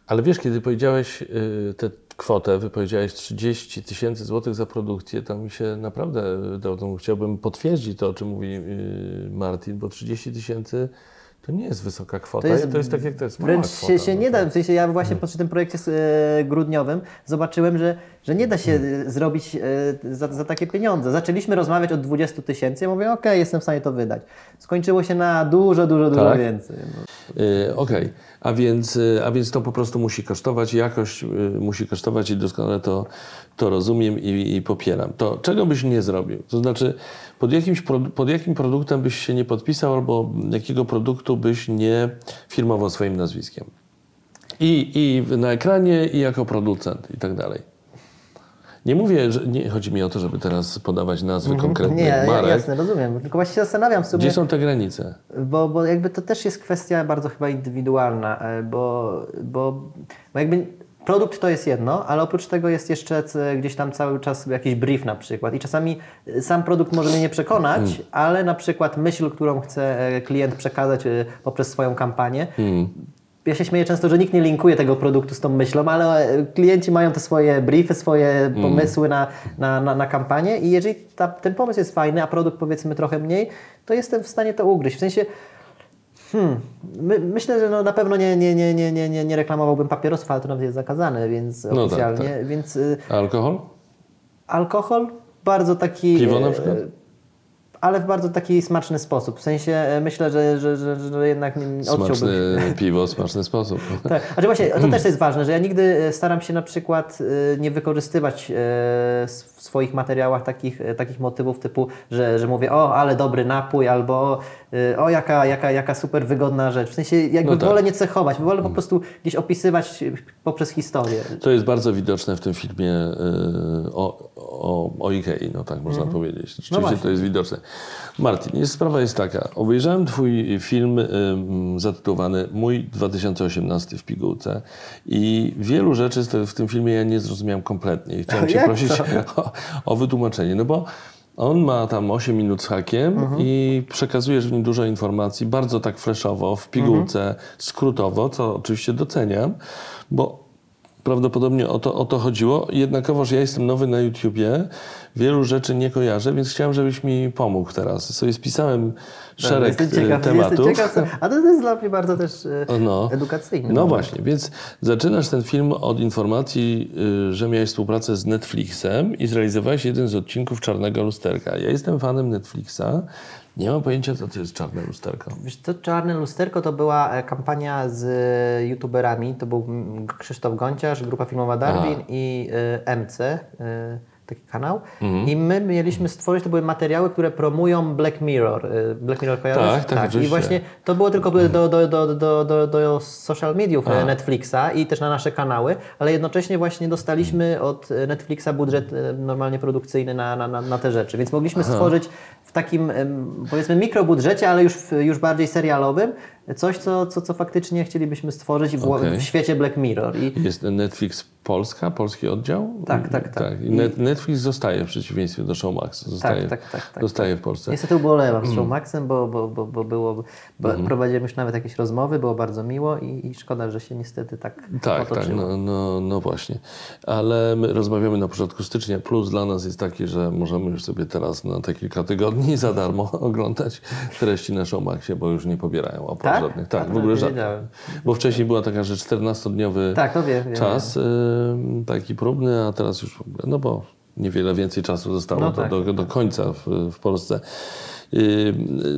Ale wiesz, kiedy powiedziałeś y, tę kwotę, wypowiedziałeś 30 tysięcy złotych za produkcję, to mi się naprawdę, y, to, to chciałbym potwierdzić to, o czym mówi y, Martin, bo 30 tysięcy To nie jest wysoka kwota, to jest, to jest tak jak to jest Wręcz kwota, się, się no nie to- da, w sensie ja właśnie przy tym projekcie e, grudniowym zobaczyłem, że, że nie da się Hmm. zrobić e, za, za takie pieniądze. Zaczęliśmy rozmawiać od 20 tysięcy, ja mówię, okej, jestem w stanie to wydać. Skończyło się na dużo, dużo, dużo Tak? więcej. No. Y, Okej, a, więc, y, a więc to po prostu musi kosztować, jakość y, musi kosztować i doskonale to, to rozumiem i, i popieram. To czego byś nie zrobił? To znaczy, pod, jakimś, pod jakim produktem byś się nie podpisał albo jakiego produktu byś nie firmował swoim nazwiskiem? I, I na ekranie, i jako producent i tak dalej. Nie mówię, że nie chodzi mi o to, żeby teraz podawać nazwy konkretnych Nie, ja- marek. jasne, rozumiem. Tylko właśnie się zastanawiam w sumie, Gdzie są te granice? bo, bo jakby to też jest kwestia bardzo chyba indywidualna, e, bo, bo, bo jakby produkt to jest jedno, ale oprócz tego jest jeszcze gdzieś tam cały czas jakiś brief na przykład i czasami e, sam produkt może mnie nie przekonać, Mm. ale na przykład myśl, którą chce e, klient przekazać poprzez swoją kampanię, Mm. Ja się śmieję często, że nikt nie linkuje tego produktu z tą myślą, ale e, klienci mają te swoje briefy, swoje Mm. pomysły na, na, na, na kampanię i jeżeli ta, ten pomysł jest fajny, a produkt powiedzmy trochę mniej, to jestem w stanie to ugryźć. W sensie, hmm, my, myślę, że no na pewno nie, nie, nie, nie, nie, nie, nie reklamowałbym papierosów, ale to nawet jest zakazane, więc tak, oficjalnie, więc y, alkohol? alkohol bardzo taki... Piwo na e, przykład? Ale w bardzo taki smaczny sposób. W sensie e, myślę, że, że, że, że jednak odciąłbym Smaczne piwo, smaczny sposób. tak, znaczy właśnie, to też jest ważne, że ja nigdy e, staram się na przykład e, nie wykorzystywać w swoich materiałach takich, takich motywów typu, że, że mówię, o, ale dobry napój, albo o, jaka, jaka, jaka super wygodna rzecz. W sensie jakby No tak. wolę nie cechować, wolę po prostu gdzieś opisywać e, poprzez historię. To jest bardzo widoczne w tym filmie y, o, o, o Ikei, no tak można powiedzieć. Rzeczywiście właśnie. to jest widoczne. Martin, jest, sprawa jest taka. Obejrzałem Twój film y, m, zatytułowany Mój 2018 w pigułce i wielu rzeczy w tym filmie ja nie zrozumiałem kompletnie. I chciałem Cię prosić o, o wytłumaczenie. No bo on ma tam 8 minut z hakiem i przekazujesz w nim dużo informacji, bardzo tak flashowo, w pigułce, skrótowo, co oczywiście doceniam, bo prawdopodobnie o to, o to chodziło. Jednakowoż ja jestem nowy na YouTubie, wielu rzeczy nie kojarzę, więc chciałem, żebyś mi pomógł teraz. Sobie spisałem szereg jestem ciekaw, e, tematów. Jestem ciekaw, a to jest dla mnie bardzo też e, No. edukacyjne. No właśnie, więc zaczynasz ten film od informacji, y, że miałeś współpracę z Netflixem i zrealizowałeś jeden z odcinków Czarnego Lusterka. Ja jestem fanem Netflixa, nie mam pojęcia, co to jest Czarne Lusterko. Wiesz co, Czarne Lusterko to była e, kampania z e, youtuberami. To był mm, Krzysztof Gonciarz, grupa filmowa Darwin i e, MC, e, taki kanał. Mhm. I my mieliśmy stworzyć, to były materiały, które promują Black Mirror. E, Black Mirror kojarzysz? Tak, tak, I właśnie to było tylko do, do, do, do, do, do social mediów e, A. Netflixa i też na nasze kanały, ale jednocześnie właśnie dostaliśmy od e, Netflixa budżet e, normalnie produkcyjny na, na, na, na te rzeczy. Więc mogliśmy stworzyć w takim powiedzmy mikrobudżecie, ale już, już bardziej serialowym, coś, co, co, co faktycznie chcielibyśmy stworzyć w, Okej. w świecie Black Mirror. I Jest Netflix Polska, polski oddział? Tak, tak, tak. I Net, Netflix zostaje w przeciwieństwie do Showmax. Zostaje, tak, tak, tak, zostaje w Polsce. niestety ubolewam Mm. z Showmaxem, bo, bo, bo, bo było, bo Mhm. prowadziłem już nawet jakieś rozmowy, było bardzo miło i, i szkoda, że się niestety tak Tak, tak, otoczyło. no, no, no właśnie. Ale my rozmawiamy na początku stycznia. Plus dla nas jest taki, że możemy już sobie teraz na te kilka tygodni za darmo oglądać treści na Showmaxie, bo już nie pobierają opłat Tak? żadnych. Tak, A, w ogóle żadnych. wiedziałem. Bo wcześniej była taka, że 14-dniowy Tak, no wiem, czas taki próbny, a teraz już w ogóle, no bo niewiele więcej czasu zostało No do, tak. do, do końca w, w Polsce.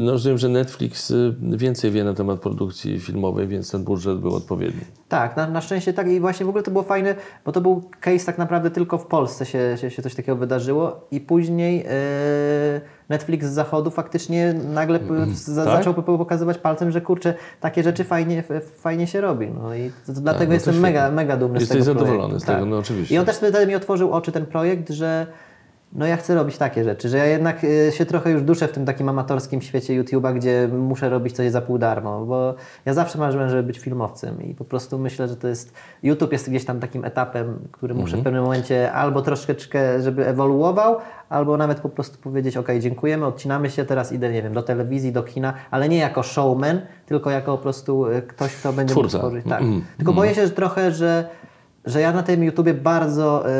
No rozumiem, że Netflix y, więcej wie na temat produkcji filmowej, więc ten budżet był odpowiedni. Tak, na, na szczęście tak i właśnie w ogóle to było fajne, bo to był case tak naprawdę tylko w Polsce się, się, się coś takiego wydarzyło i później e, Netflix z zachodu faktycznie nagle p- za, tak? zaczął po- pokazywać palcem, że kurczę, takie rzeczy fajnie, f- fajnie się robi. No i dlatego no to jestem mega, mega dumny Jesteś z tego zadowolony projektu. z tego, no oczywiście. I on też wtedy mi otworzył oczy ten projekt, że no ja chcę robić takie rzeczy, że ja jednak y, się trochę już duszę w tym takim amatorskim świecie YouTube'a, gdzie muszę robić coś za pół darmo, bo ja zawsze marzyłem, żeby być filmowcem i po prostu myślę, że to jest, YouTube jest gdzieś tam takim etapem, który muszę Mhm. w pewnym momencie albo troszeczkę, żeby ewoluował, albo nawet po prostu powiedzieć, ok, dziękujemy, odcinamy się, teraz idę, nie wiem, do telewizji, do kina, ale nie jako showman, tylko jako po prostu y, ktoś, kto będzie mógł Twórca. stworzyć. Tak. Mm, Tylko boję się że trochę, że że ja na tym YouTubie bardzo y,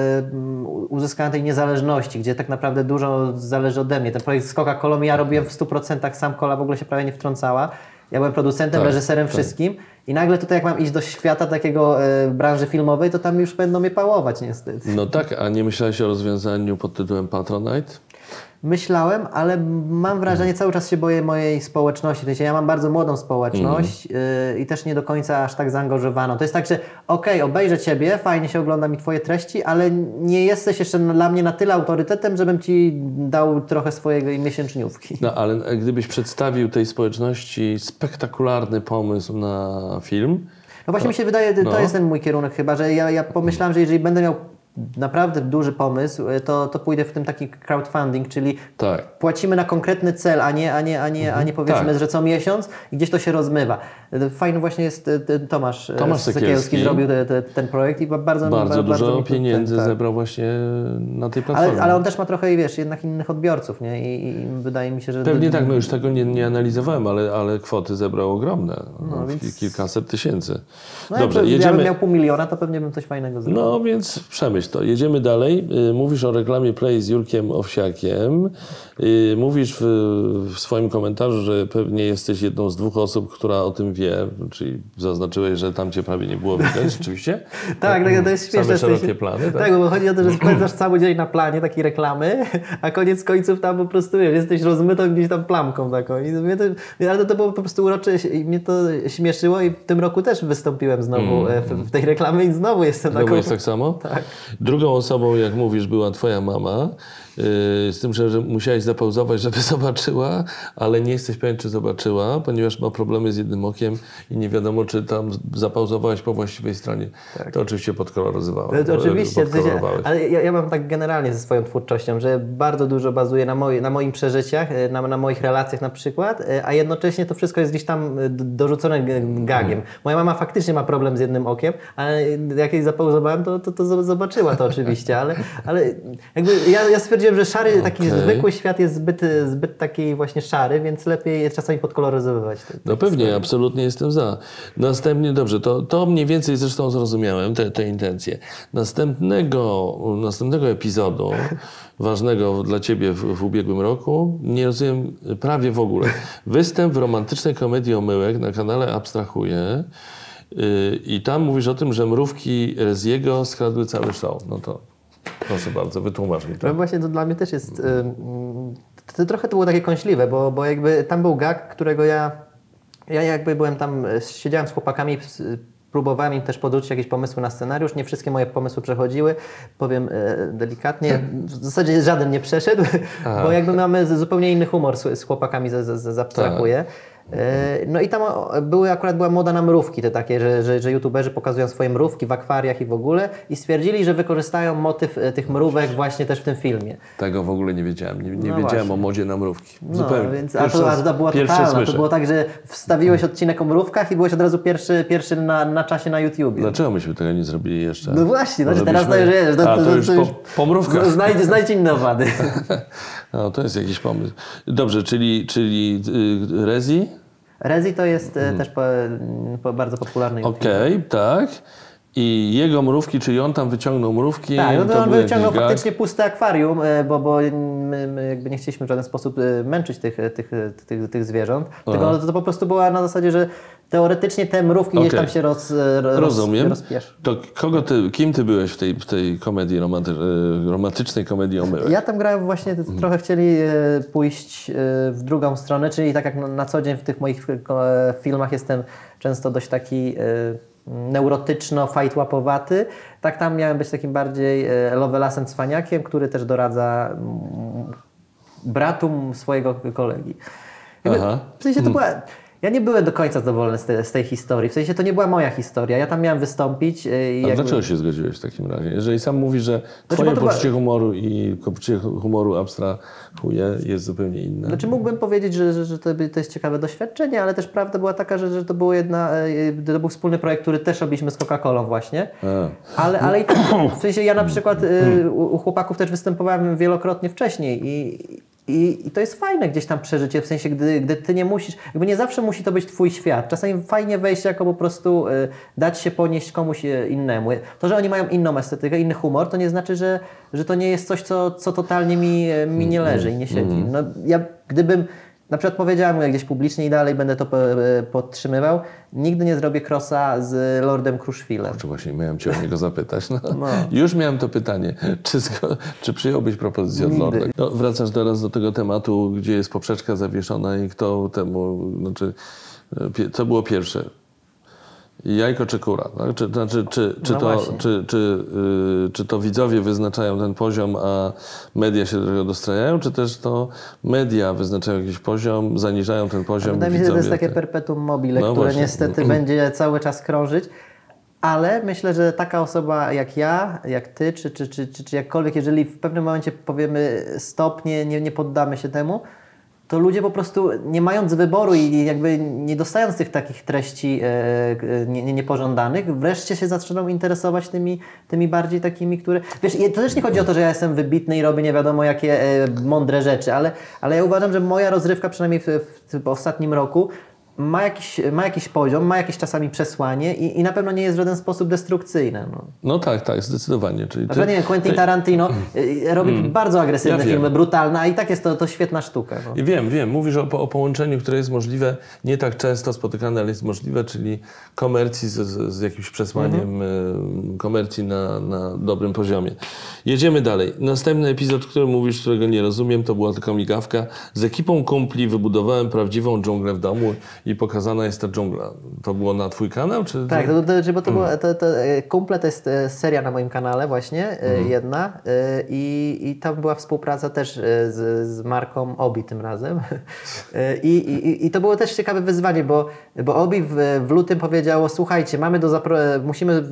uzyskałem tej niezależności, gdzie tak naprawdę dużo zależy ode mnie. Ten projekt z Coca-Colą ja robiłem w 100%, sam kola w ogóle się prawie nie wtrącała Ja byłem producentem, Tak, reżyserem, tak. wszystkim i nagle tutaj jak mam iść do świata takiego e, branży filmowej, to tam już będą mnie pałować niestety. No tak, a nie myślałeś o rozwiązaniu pod tytułem Patronite? Myślałem, ale mam wrażenie, cały czas się boję mojej społeczności. Ja mam bardzo młodą społeczność yy, i też nie do końca aż tak zaangażowaną. To jest tak, że okej, obejrzę Ciebie, fajnie się ogląda mi Twoje treści, ale nie jesteś jeszcze dla mnie na tyle autorytetem, żebym Ci dał trochę swojego miesięczniówki. No ale gdybyś przedstawił tej społeczności spektakularny pomysł na film, No właśnie mi się wydaje, to No. jest ten mój kierunek chyba, że ja, ja pomyślałem, że jeżeli będę miał naprawdę duży pomysł, y, to, to pójdę w tym taki crowdfunding, czyli tak. płacimy na konkretny cel, a nie, a nie, a nie, a nie powiedzmy, Tak. że co miesiąc i gdzieś to się rozmywa. Fajny właśnie jest e, ten Tomasz, e, Tomasz Sekielski Sekielski. zrobił te, te, ten projekt i ba- bardzo Bardzo ba- dużo to- pieniędzy tak, tak. zebrał właśnie na tej platformie. Ale, ale on też ma trochę, wiesz, jednak innych odbiorców, nie? I, i wydaje mi się, że... Pewnie tak, no już tego nie, nie analizowałem, ale, ale kwoty zebrał ogromne. No, więc- Kilkaset tysięcy. No Dobrze, jedziemy. Jakbym miał pół miliona, to pewnie bym coś fajnego zrobił. No więc przemyśl to. Jedziemy dalej. Y, Mówisz o reklamie Play z Jurkiem Owsiakiem. Y, Mówisz w, w swoim komentarzu, że pewnie jesteś jedną z dwóch osób, która o tym wie, czyli zaznaczyłeś, że tam cię prawie nie było widać, rzeczywiście? Tak, tak, to jest Same śmieszne. sensie- szerokie plany, tak? tak? bo chodzi o to, że spędzasz cały dzień na planie takiej reklamy, a koniec końców tam po prostu wiesz, jesteś rozmytą gdzieś tam plamką taką. I mnie to, ale to, było po prostu urocze i mnie to śmieszyło i w tym roku też wystąpiłem znowu e, w, w tej reklamie i znowu jestem taką... Znowu jest tak samo? Tak. Drugą osobą, jak mówisz, była twoja mama. Yy, z tym, że, musiałeś zapauzować, żeby zobaczyła, ale nie jesteś pewien, czy zobaczyła, ponieważ ma problemy z jednym okiem i nie wiadomo, czy tam zapauzowałeś po właściwej stronie. To oczywiście podkoloryzowałeś. To oczywiście, ale ja, ja mam tak generalnie ze swoją twórczością, że bardzo dużo bazuje na, moje, na moim przeżyciach, e, na, na moich relacjach na przykład, e, a jednocześnie to wszystko jest gdzieś tam e, dorzucone gagiem. Moja mama faktycznie ma problem z jednym okiem, ale jak jej zapauzowałem, to, to, to zo- zobaczyła to oczywiście, ale, ale jakby ja, ja stwierdziłem, że szary, taki Okej. zwykły świat jest zbyt, zbyt taki właśnie szary, więc lepiej czasami podkoloryzować. te- No pewnie, absolutnie jestem za. Następnie, dobrze, to, to mniej więcej zresztą zrozumiałem, te, te intencje. Następnego, następnego epizodu, ważnego dla Ciebie w, w ubiegłym roku, nie rozumiem prawie w ogóle. Występ w romantycznej komedii Omyłek na kanale Abstrahuję yy, i tam mówisz o tym, że mrówki Reziego skradły cały show. No to proszę bardzo, wytłumacz mi to. No właśnie to dla mnie też jest. ym, To, trochę to było takie kąśliwe, bo, bo jakby tam był gag, którego ja. Ja jakby byłem tam, siedziałem z chłopakami, próbowałem im też podrzucić jakieś pomysły na scenariusz. Nie wszystkie moje pomysły przechodziły, powiem e, delikatnie. W zasadzie żaden nie przeszedł, bo jakby mamy zupełnie inny humor z, chłopakami, z, z, z. E, No i tam były, akurat była moda na mrówki, te takie, że, że, że youtuberzy pokazują swoje mrówki w akwariach i w ogóle i stwierdzili, że wykorzystają motyw e, tych mrówek właśnie też w tym filmie. Tego w ogóle nie wiedziałem. Nie, nie No wiedziałem właśnie. o modzie na mrówki. No, Zupełnie. więc, a to, a to była totalna. To było tak, że wstawiłeś odcinek o mrówkach i byłeś od razu pierwszy, pierwszy na, na czasie na YouTubie. Dlaczego myśmy tego nie zrobili jeszcze? No właśnie, Może znaczy teraz to już wiesz. A, to już po, po mrówkach. No, znajdź, znajdź inne owady. No, to jest jakiś pomysł. Dobrze, czyli, czyli y, Rezi? Rezi to jest e, też po, po bardzo popularny Mhm. Okej, tak. I jego mrówki, czyli on tam wyciągnął mrówki. Tak, no to, on wyciągnął gag. faktycznie puste akwarium, bo, bo my, jakby nie chcieliśmy w żaden sposób męczyć tych, tych, tych, tych zwierząt, tylko to, to po prostu była na zasadzie, że teoretycznie te mrówki gdzieś Okej. tam się roz, e, roz, Rozumiem. rozpieszą. To kogo ty, kim ty byłeś w tej, w tej komedii, romanty, y, romantycznej komedii Omyłek? Ja tam grałem właśnie, Mhm. trochę chcieli e, pójść e, w drugą stronę, czyli tak jak na, co dzień w tych moich e, filmach jestem często dość taki e, neurotyczno, fajtłapowaty, tak tam miałem być takim bardziej e, lovelasem cwaniakiem, który też doradza bratu swojego kolegi. Jakby, Aha. w sensie to była... Ja nie byłem do końca zadowolony z, te, z tej historii. W sensie to nie była moja historia. Ja tam miałem wystąpić e, i A jakby... dlaczego się zgodziłeś w takim razie? Jeżeli sam mówisz, że bo twoje to była- poczucie humoru i poczucie humoru abstrahuje jest zupełnie inne. Znaczy mógłbym powiedzieć, że, że, że to, to jest ciekawe doświadczenie, ale też prawda była taka, że, że to było jedna, e, to był wspólny projekt, który też robiliśmy z Coca-Colą właśnie. A. Ale, ale i tak, w sensie ja na przykład e, u, u chłopaków też występowałem wielokrotnie wcześniej i, i, i to jest fajne gdzieś tam przeżycie, w sensie gdy, gdy ty nie musisz, jakby nie zawsze musi to być twój świat. Czasami fajnie wejść jako po prostu e, dać się ponieść komuś e, innemu. To, że oni mają inną estetykę, inny humor, to nie znaczy, że, że to nie jest coś, co, co totalnie mi, e, mi nie leży i nie siedzi. No, ja gdybym na przykład powiedziałem gdzieś publicznie i dalej będę to e, podtrzymywał, nigdy nie zrobię krosa z Lordem Kruszwilem. Czy właśnie miałem Cię o niego zapytać? No, No. Już miałem to pytanie. Czy, czy przyjąłbyś propozycję od Nigdy. Lorda? No, wracasz teraz do tego tematu, gdzie jest poprzeczka zawieszona i kto temu, znaczy, e, co było pierwsze? Jajko czy kura? Tak? Czy, znaczy, czy, czy, No to, czy, czy, y, czy to widzowie wyznaczają ten poziom, a media się do tego dostrajają, czy też to media wyznaczają jakiś poziom, zaniżają ten poziom Wydaje mi się, że to jest takie te- perpetuum mobile, No które właśnie. niestety będzie cały czas krążyć. Ale myślę, że taka osoba jak ja, jak ty, czy, czy, czy, czy, czy jakkolwiek, jeżeli w pewnym momencie powiemy stop, nie, nie, nie poddamy się temu, to ludzie po prostu nie mając wyboru i jakby nie dostając tych takich treści e, e, nie, nie, niepożądanych, wreszcie się zaczną interesować tymi, tymi bardziej takimi, które... Wiesz, to też nie chodzi o to, że ja jestem wybitny i robię nie wiadomo jakie e, mądre rzeczy, ale, ale ja uważam, że moja rozrywka, przynajmniej w, w, w ostatnim roku, ma jakiś, ma jakiś poziom, ma jakieś czasami przesłanie i, i na pewno nie jest w żaden sposób destrukcyjne. No. No tak, tak, zdecydowanie. Czyli Na ty- nie wiem, Quentin Tarantino y, robi bardzo agresywne Mm. Ja filmy, brutalne, a i tak jest to, to świetna sztuka. No. I Wiem, wiem. Mówisz o, o połączeniu, które jest możliwe, nie tak często spotykane, ale jest możliwe, czyli komercji z, z, jakimś przesłaniem e, komercji na, na dobrym poziomie. Jedziemy dalej. Następny epizod, który mówisz, którego nie rozumiem, to była tylko migawka. Z ekipą kumpli wybudowałem prawdziwą dżunglę w domu i pokazana jest ta dżungla. To było na twój kanał? Czy Tak, to, to, bo to, Mm. było, to, to e, Kumple to jest e, seria na moim kanale właśnie, e, Mm. jedna i, i tam była współpraca też z, z marką Obi tym razem I, i, i to było też ciekawe wyzwanie, bo, bo Obi w, w lutym powiedziało słuchajcie, mamy do zapro- musimy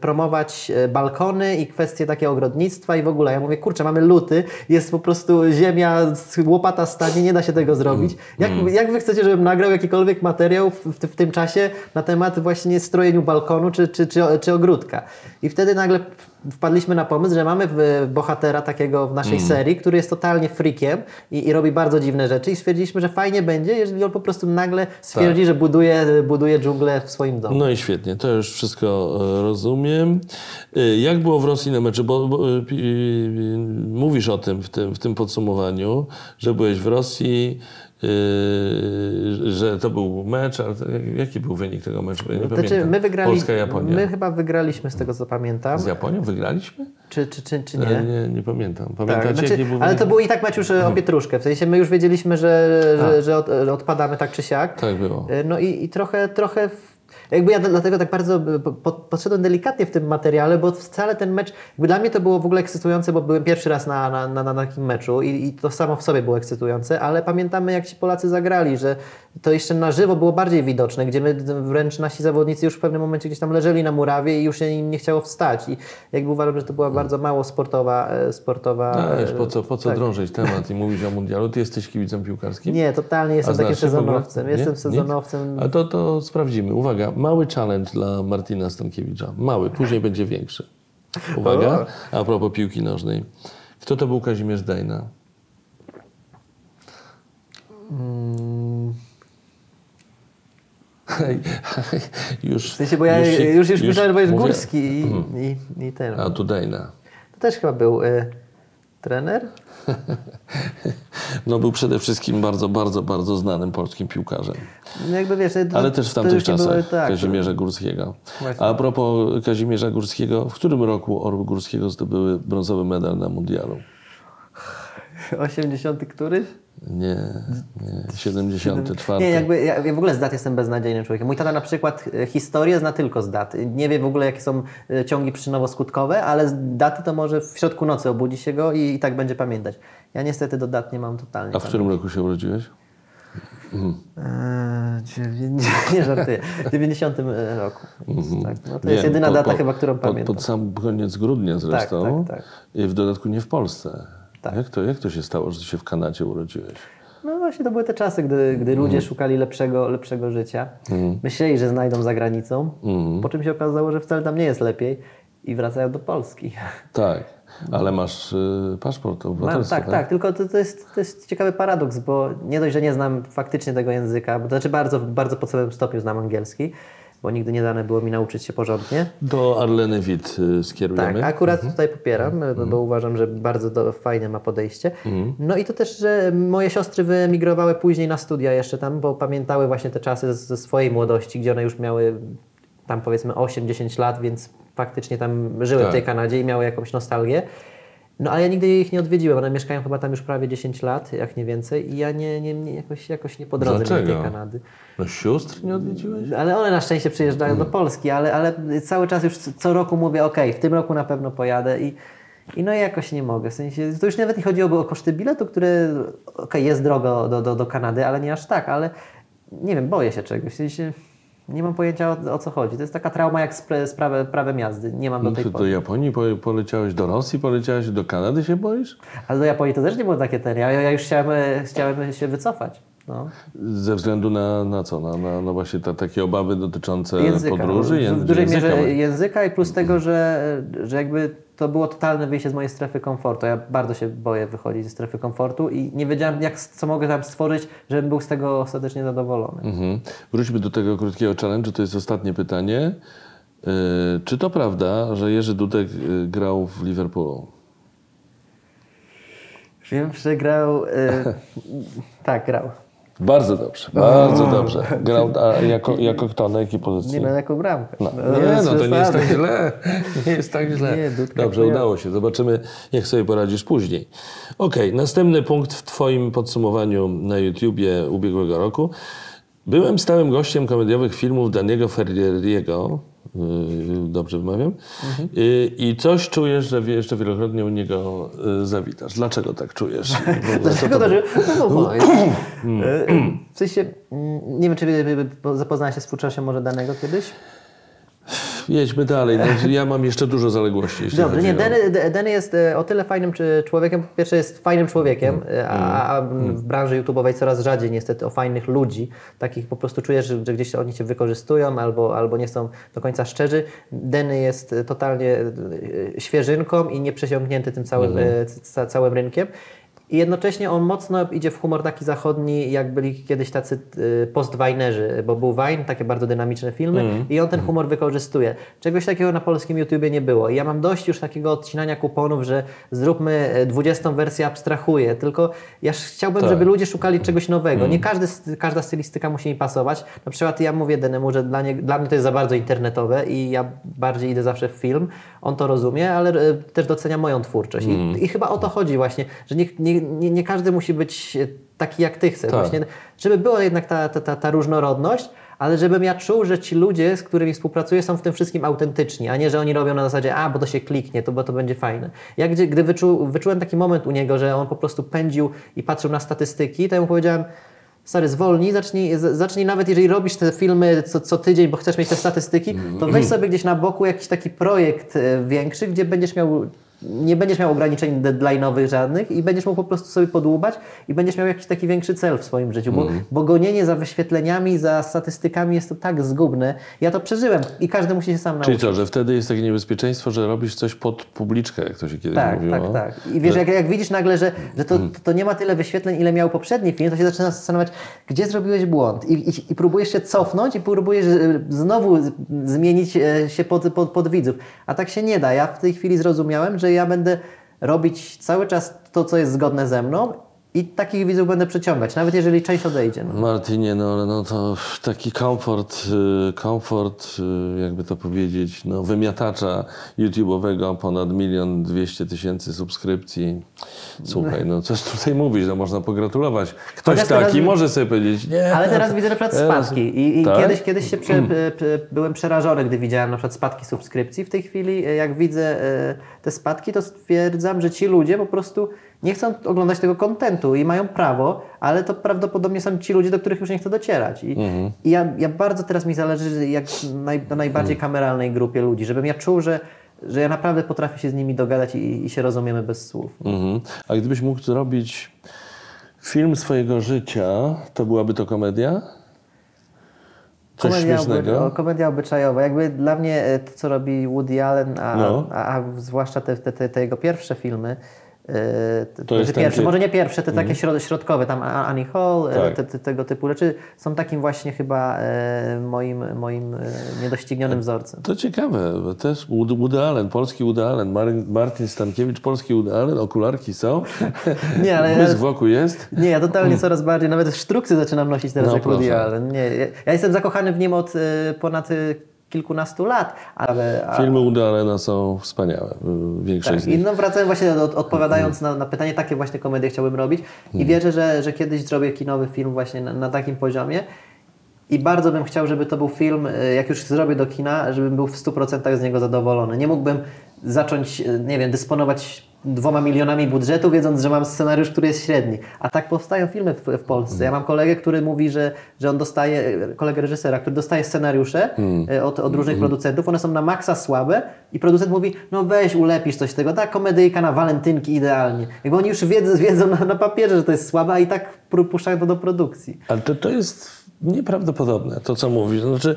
promować balkony i kwestie takie ogrodnictwa i w ogóle. Ja mówię, kurczę, mamy luty, jest po prostu ziemia, łopata stanie, nie da się tego zrobić. Jak, jak wy chcecie, żebym nagrał jakikolwiek materiał w, w, tym czasie na temat właśnie strojeniu balkonu czy, czy, czy, czy ogródka? I wtedy nagle wpadliśmy na pomysł, że mamy bohatera takiego w naszej serii, który jest totalnie freakiem i, i robi bardzo dziwne rzeczy i stwierdziliśmy, że fajnie będzie, jeżeli on po prostu nagle stwierdzi, że buduje, buduje dżunglę w swoim domu. No i świetnie, to już wszystko e, rozumiem. E, Jak było w Rosji na meczu? Bo, bo e, mówisz o tym w, tym w tym podsumowaniu, że byłeś w Rosji, e, że to był mecz, ale to jaki był wynik tego meczu? Ja nie Znaczy, pamiętam. my wygrali, Polska, Japonia. my chyba wygraliśmy z tego co pamiętam, Z Japonią wygraliśmy? czy, czy, czy, czy Nie, nie. nie, pamiętam. Pamiętacie, Tak, znaczy, jaki był ale to był i tak mecz już e, o pietruszkę. W sensie my już wiedzieliśmy, że, że, że, od, że odpadamy tak czy siak. Tak było. E, No i, i trochę, trochę. Jakby ja dlatego tak bardzo e, po- po- podszedłem delikatnie w tym materiale, bo wcale ten mecz, dla mnie to było w ogóle ekscytujące, bo byłem pierwszy raz na, na, na, na takim meczu i, i to samo w sobie było ekscytujące, ale pamiętamy jak ci Polacy zagrali, że to jeszcze na żywo było bardziej widoczne, gdzie my wręcz nasi zawodnicy już w pewnym momencie gdzieś tam leżeli na murawie i już się im nie chciało wstać i jakby uważam, że to była bardzo mało sportowa, e, sportowa A, e, wiesz, po co, po co tak. drążyć temat i mówić o mundialu? Ty jesteś kibicem piłkarskim? Nie, totalnie jestem takim sezonowcem. Jestem sezonowcem. A to, to sprawdzimy. Uwaga, mały challenge dla Martina Stankiewicza. Mały, później będzie większy. Uwaga, a propos piłki nożnej. Kto to był Kazimierz Dejna? już, W sensie, bo ja się- już, już, myślałem, że powiesz mówię- Górski i, i, i ten. A tu Dejna. To też chyba był y, trener. No był przede wszystkim bardzo, bardzo, bardzo znanym polskim piłkarzem. No wiesz, to, Ale też w tamtych czasach były- tak, Kazimierza Górskiego. Właśnie. A propos Kazimierza Górskiego, w którym roku Orły Górskiego zdobyły brązowy medal na mundialu? 80 któryś? Nie, nie 74. Nie, jakby ja, ja w ogóle z dat jestem beznadziejnym człowiekiem. Mój tata na przykład e, historię zna tylko z dat. Nie wie w ogóle jakie są e, ciągi przyczynowo-skutkowe, ale z daty to może w środku nocy obudzi się go i, i tak będzie pamiętać. Ja niestety do dat nie mam totalnie. A w którym roku się urodziłeś? Eee, dziewię- nie żartuję. W 90 roku. Więc tak, no to Nie, jest jedyna po- data po- chyba, którą pod, pamiętam. Pod sam koniec grudnia zresztą. tak, tak. I w dodatku nie w Polsce. Tak. Jak, to, jak to się stało, że się w Kanadzie urodziłeś? No właśnie to były te czasy, gdy, gdy Mhm. ludzie szukali lepszego, lepszego życia. Myśleli, że znajdą za granicą, Mhm. po czym się okazało, że wcale tam nie jest lepiej i wracają do Polski. Tak, ale masz y, paszport Mam, obywatelstwa, tak, tak, tylko to, to, jest, to jest ciekawy paradoks, bo nie dość, że nie znam faktycznie tego języka, bo to znaczy bardzo, bardzo podstawowym stopniu znam angielski, bo nigdy nie dane było mi nauczyć się porządnie. Do Arleny Witt y, skierujemy. Tak, akurat tutaj popieram, bo- bo uważam, że bardzo do, fajne ma podejście. No i to też, że moje siostry wyemigrowały później na studia jeszcze tam, bo pamiętały właśnie te czasy ze swojej młodości, gdzie one już miały tam powiedzmy 8-10 lat, więc faktycznie tam żyły Tak. w tej Kanadzie i miały jakąś nostalgię. No ale ja nigdy ich nie odwiedziłem, one mieszkają chyba tam już prawie 10 lat, jak nie więcej i ja nie, nie, nie jakoś, jakoś nie po drodze do tej Dlaczego? Kanady. No sióstr nie odwiedziłeś? Ale one na szczęście przyjeżdżają Mm. do Polski, ale, ale cały czas już co roku mówię, ok, w tym roku na pewno pojadę i, i no jakoś nie mogę. W sensie, to już nawet nie chodziłoby o koszty biletu, które ok, jest drogo do, do, do Kanady, ale nie aż tak, ale nie wiem, boję się czegoś. W sensie, nie mam pojęcia o, o co chodzi. To jest taka trauma jak z, prawe, prawem jazdy. Nie mam do No tej do pory. Japonii po, poleciałeś, do Rosji poleciałeś, do Kanady się boisz? Ale do Japonii to też nie było takie ten. Ja, ja już chciałem, e, chciałem się wycofać. No. Ze względu na, na co? Na, na, na właśnie te, takie obawy dotyczące języka. podróży? w, ję- w dużej języka? mierze języka i plus tego, że, że jakby to było totalne wyjście z mojej strefy komfortu. Ja bardzo się boję wychodzić ze strefy komfortu i nie wiedziałem, jak, co mogę tam stworzyć, żebym był z tego ostatecznie zadowolony. Mhm. Wróćmy do tego krótkiego challenge'u, to jest ostatnie pytanie. Yy, czy to prawda, że Jerzy Dudek yy, grał w Liverpoolu? Wiem, że grał... y, tak, grał. Bardzo dobrze, bardzo dobrze. Grał a jako, jako kto, na jakiej pozycji? Nie no, jako bramkę. No, nie, no to nie jest tak źle. Nie jest tak źle. Nie, Dobrze, udało się. Zobaczymy, jak sobie poradzisz później. Okej, następny punkt w Twoim podsumowaniu na YouTubie ubiegłego roku. Byłem stałym gościem komediowych filmów Daniego Ferrieriego. Yy, Dobrze wymawiam. Mhm. I coś czujesz, że jeszcze wielokrotnie u niego yy, zawitasz. Dlaczego tak czujesz? Dlaczego to to, że... No, bo, y, w sensie, mm, nie wiem, czy zapoznałeś się z twórczością może danego kiedyś? Jedźmy dalej. No, ja mam jeszcze dużo zaległości. Jeśli Dobrze, nie, o... Denny jest e, o tyle fajnym człowiekiem, po pierwsze jest fajnym człowiekiem, Mm. e, a, a w branży YouTube'owej coraz rzadziej niestety o fajnych ludzi, takich po prostu czujesz, że, gdzieś oni Cię wykorzystują albo, albo nie są do końca szczerzy. Denny jest totalnie e, świeżynką i nieprzesiąknięty tym całym, Mhm. ca, całym rynkiem. I jednocześnie on mocno idzie w humor taki zachodni, jak byli kiedyś tacy y, postwajnerzy, bo był Wine, takie bardzo dynamiczne filmy i on ten humor wykorzystuje. Czegoś takiego na polskim YouTubie nie było. I ja mam dość już takiego odcinania kuponów, że zróbmy e, 20 wersję abstrahuję, tylko ja chciałbym, Tak. żeby ludzie szukali czegoś nowego. Nie każdy, każda stylistyka musi mi pasować. Na przykład ja mówię Denemu, że dla, nie, dla mnie to jest za bardzo internetowe i ja bardziej idę zawsze w film. On to rozumie, ale e, też docenia moją twórczość. I, I chyba o to chodzi właśnie, że nie, nie, nie, nie każdy musi być taki jak ty chcesz. Tak. Właśnie, żeby była jednak ta, ta, ta, ta różnorodność, ale żebym ja czuł, że ci ludzie, z którymi współpracuję, są w tym wszystkim autentyczni, a nie, że oni robią na zasadzie, a bo to się kliknie, to bo to będzie fajne. Ja gdy, gdy wyczu, wyczułem taki moment u niego, że on po prostu pędził i patrzył na statystyki, to ja mu powiedziałem, Stary, zwolnij, zacznij, zacznij nawet jeżeli robisz te filmy co, co tydzień, bo chcesz mieć te statystyki, to weź sobie gdzieś na boku jakiś taki projekt e, większy, gdzie będziesz miał, nie będziesz miał ograniczeń deadline'owych żadnych i będziesz mógł po prostu sobie podłubać i będziesz miał jakiś taki większy cel w swoim życiu, bo, bo gonienie za wyświetleniami, za statystykami jest to tak zgubne. Ja to przeżyłem i każdy musi się sam nauczyć. Czyli co, że wtedy jest takie niebezpieczeństwo, że robisz coś pod publiczkę, jak to się kiedyś Tak, mówiło? tak, tak. I wiesz, jak, jak widzisz nagle, że, że to, to nie ma tyle wyświetleń, ile miał poprzedni film, to się zaczyna zastanawiać, gdzie zrobiłeś błąd. I, i, i próbujesz się cofnąć i próbujesz e, znowu zmienić e, się pod, pod, pod widzów. A tak się nie da. Ja w tej chwili zrozumiałem, że ja będę robić cały czas to, co jest zgodne ze mną i takich widzów będę przyciągać, nawet jeżeli część odejdzie. No. Martinie, no no to taki komfort, y, komfort, y, jakby to powiedzieć, no wymiatacza YouTube'owego, ponad milion dwieście tysięcy subskrypcji. Słuchaj, no coś tutaj mówić, no można pogratulować. Ktoś Chociaż taki teraz- może sobie powiedzieć, nie. Ale teraz widzę na przykład spadki i, i Tak? kiedyś, kiedyś się prze, p- p- byłem przerażony, gdy widziałem na przykład spadki subskrypcji. W tej chwili e, jak widzę e, te spadki, to stwierdzam, że ci ludzie po prostu nie chcą oglądać tego kontentu i mają prawo, ale to prawdopodobnie są ci ludzie, do których już nie chcę docierać. I, Mhm. i ja, ja bardzo teraz mi zależy jak naj, na najbardziej Mhm. kameralnej grupie ludzi, żebym ja czuł, że, że ja naprawdę potrafię się z nimi dogadać i, i się rozumiemy bez słów. Mhm. A gdybyś mógł zrobić film swojego życia, to byłaby to komedia? Coś Komedia, śmiesznego? oby, komedia obyczajowa. Jakby dla mnie e, to, co robi Woody Allen, a, No. a, a zwłaszcza te, te, te, jego pierwsze filmy, To jest te ten może nie pierwsze, te takie środ- środkowe, tam Annie Hall, e, Tak. te, te, tego typu rzeczy są takim właśnie chyba e, moim, moim e, niedoścignionym wzorcem. To ciekawe, też Woody Woody Allen, polski Woody Allen, Martin Stankiewicz, polski Woody Allen, okularki są, Nie, ale błysk wokół jest. nie, ja totalnie coraz bardziej, nawet sztruksy zaczynam nosić teraz No, jak Woody proszę. Allen. Nie, ja, ja jestem zakochany w nim od e, ponad e, kilkunastu lat, ale... a- Filmy Woody Allena są wspaniałe, y, większość Tak, z i nich. no wracając właśnie, od, odpowiadając na, na pytanie, takie właśnie komedie chciałbym robić. I wierzę, że, że kiedyś zrobię kinowy film właśnie na, na takim poziomie i bardzo bym chciał, żeby to był film, e, jak już zrobię do kina, żebym był w 100% z niego zadowolony. Nie mógłbym zacząć, e, nie wiem, dysponować dwoma milionami budżetu, wiedząc, że mam scenariusz, który jest średni. A tak powstają filmy w, w Polsce. Ja mam kolegę, który mówi, że, że on dostaje, kolegę reżysera, który dostaje scenariusze e, od, od różnych producentów, one są na maksa słabe i producent mówi, no weź ulepisz coś z tego, ta komedyjka na walentynki idealnie. Jakby oni już wiedzą, wiedzą na, na papierze, że to jest słabe, a i tak puszczają to do produkcji. Ale to, to jest nieprawdopodobne, to co mówisz. Znaczy,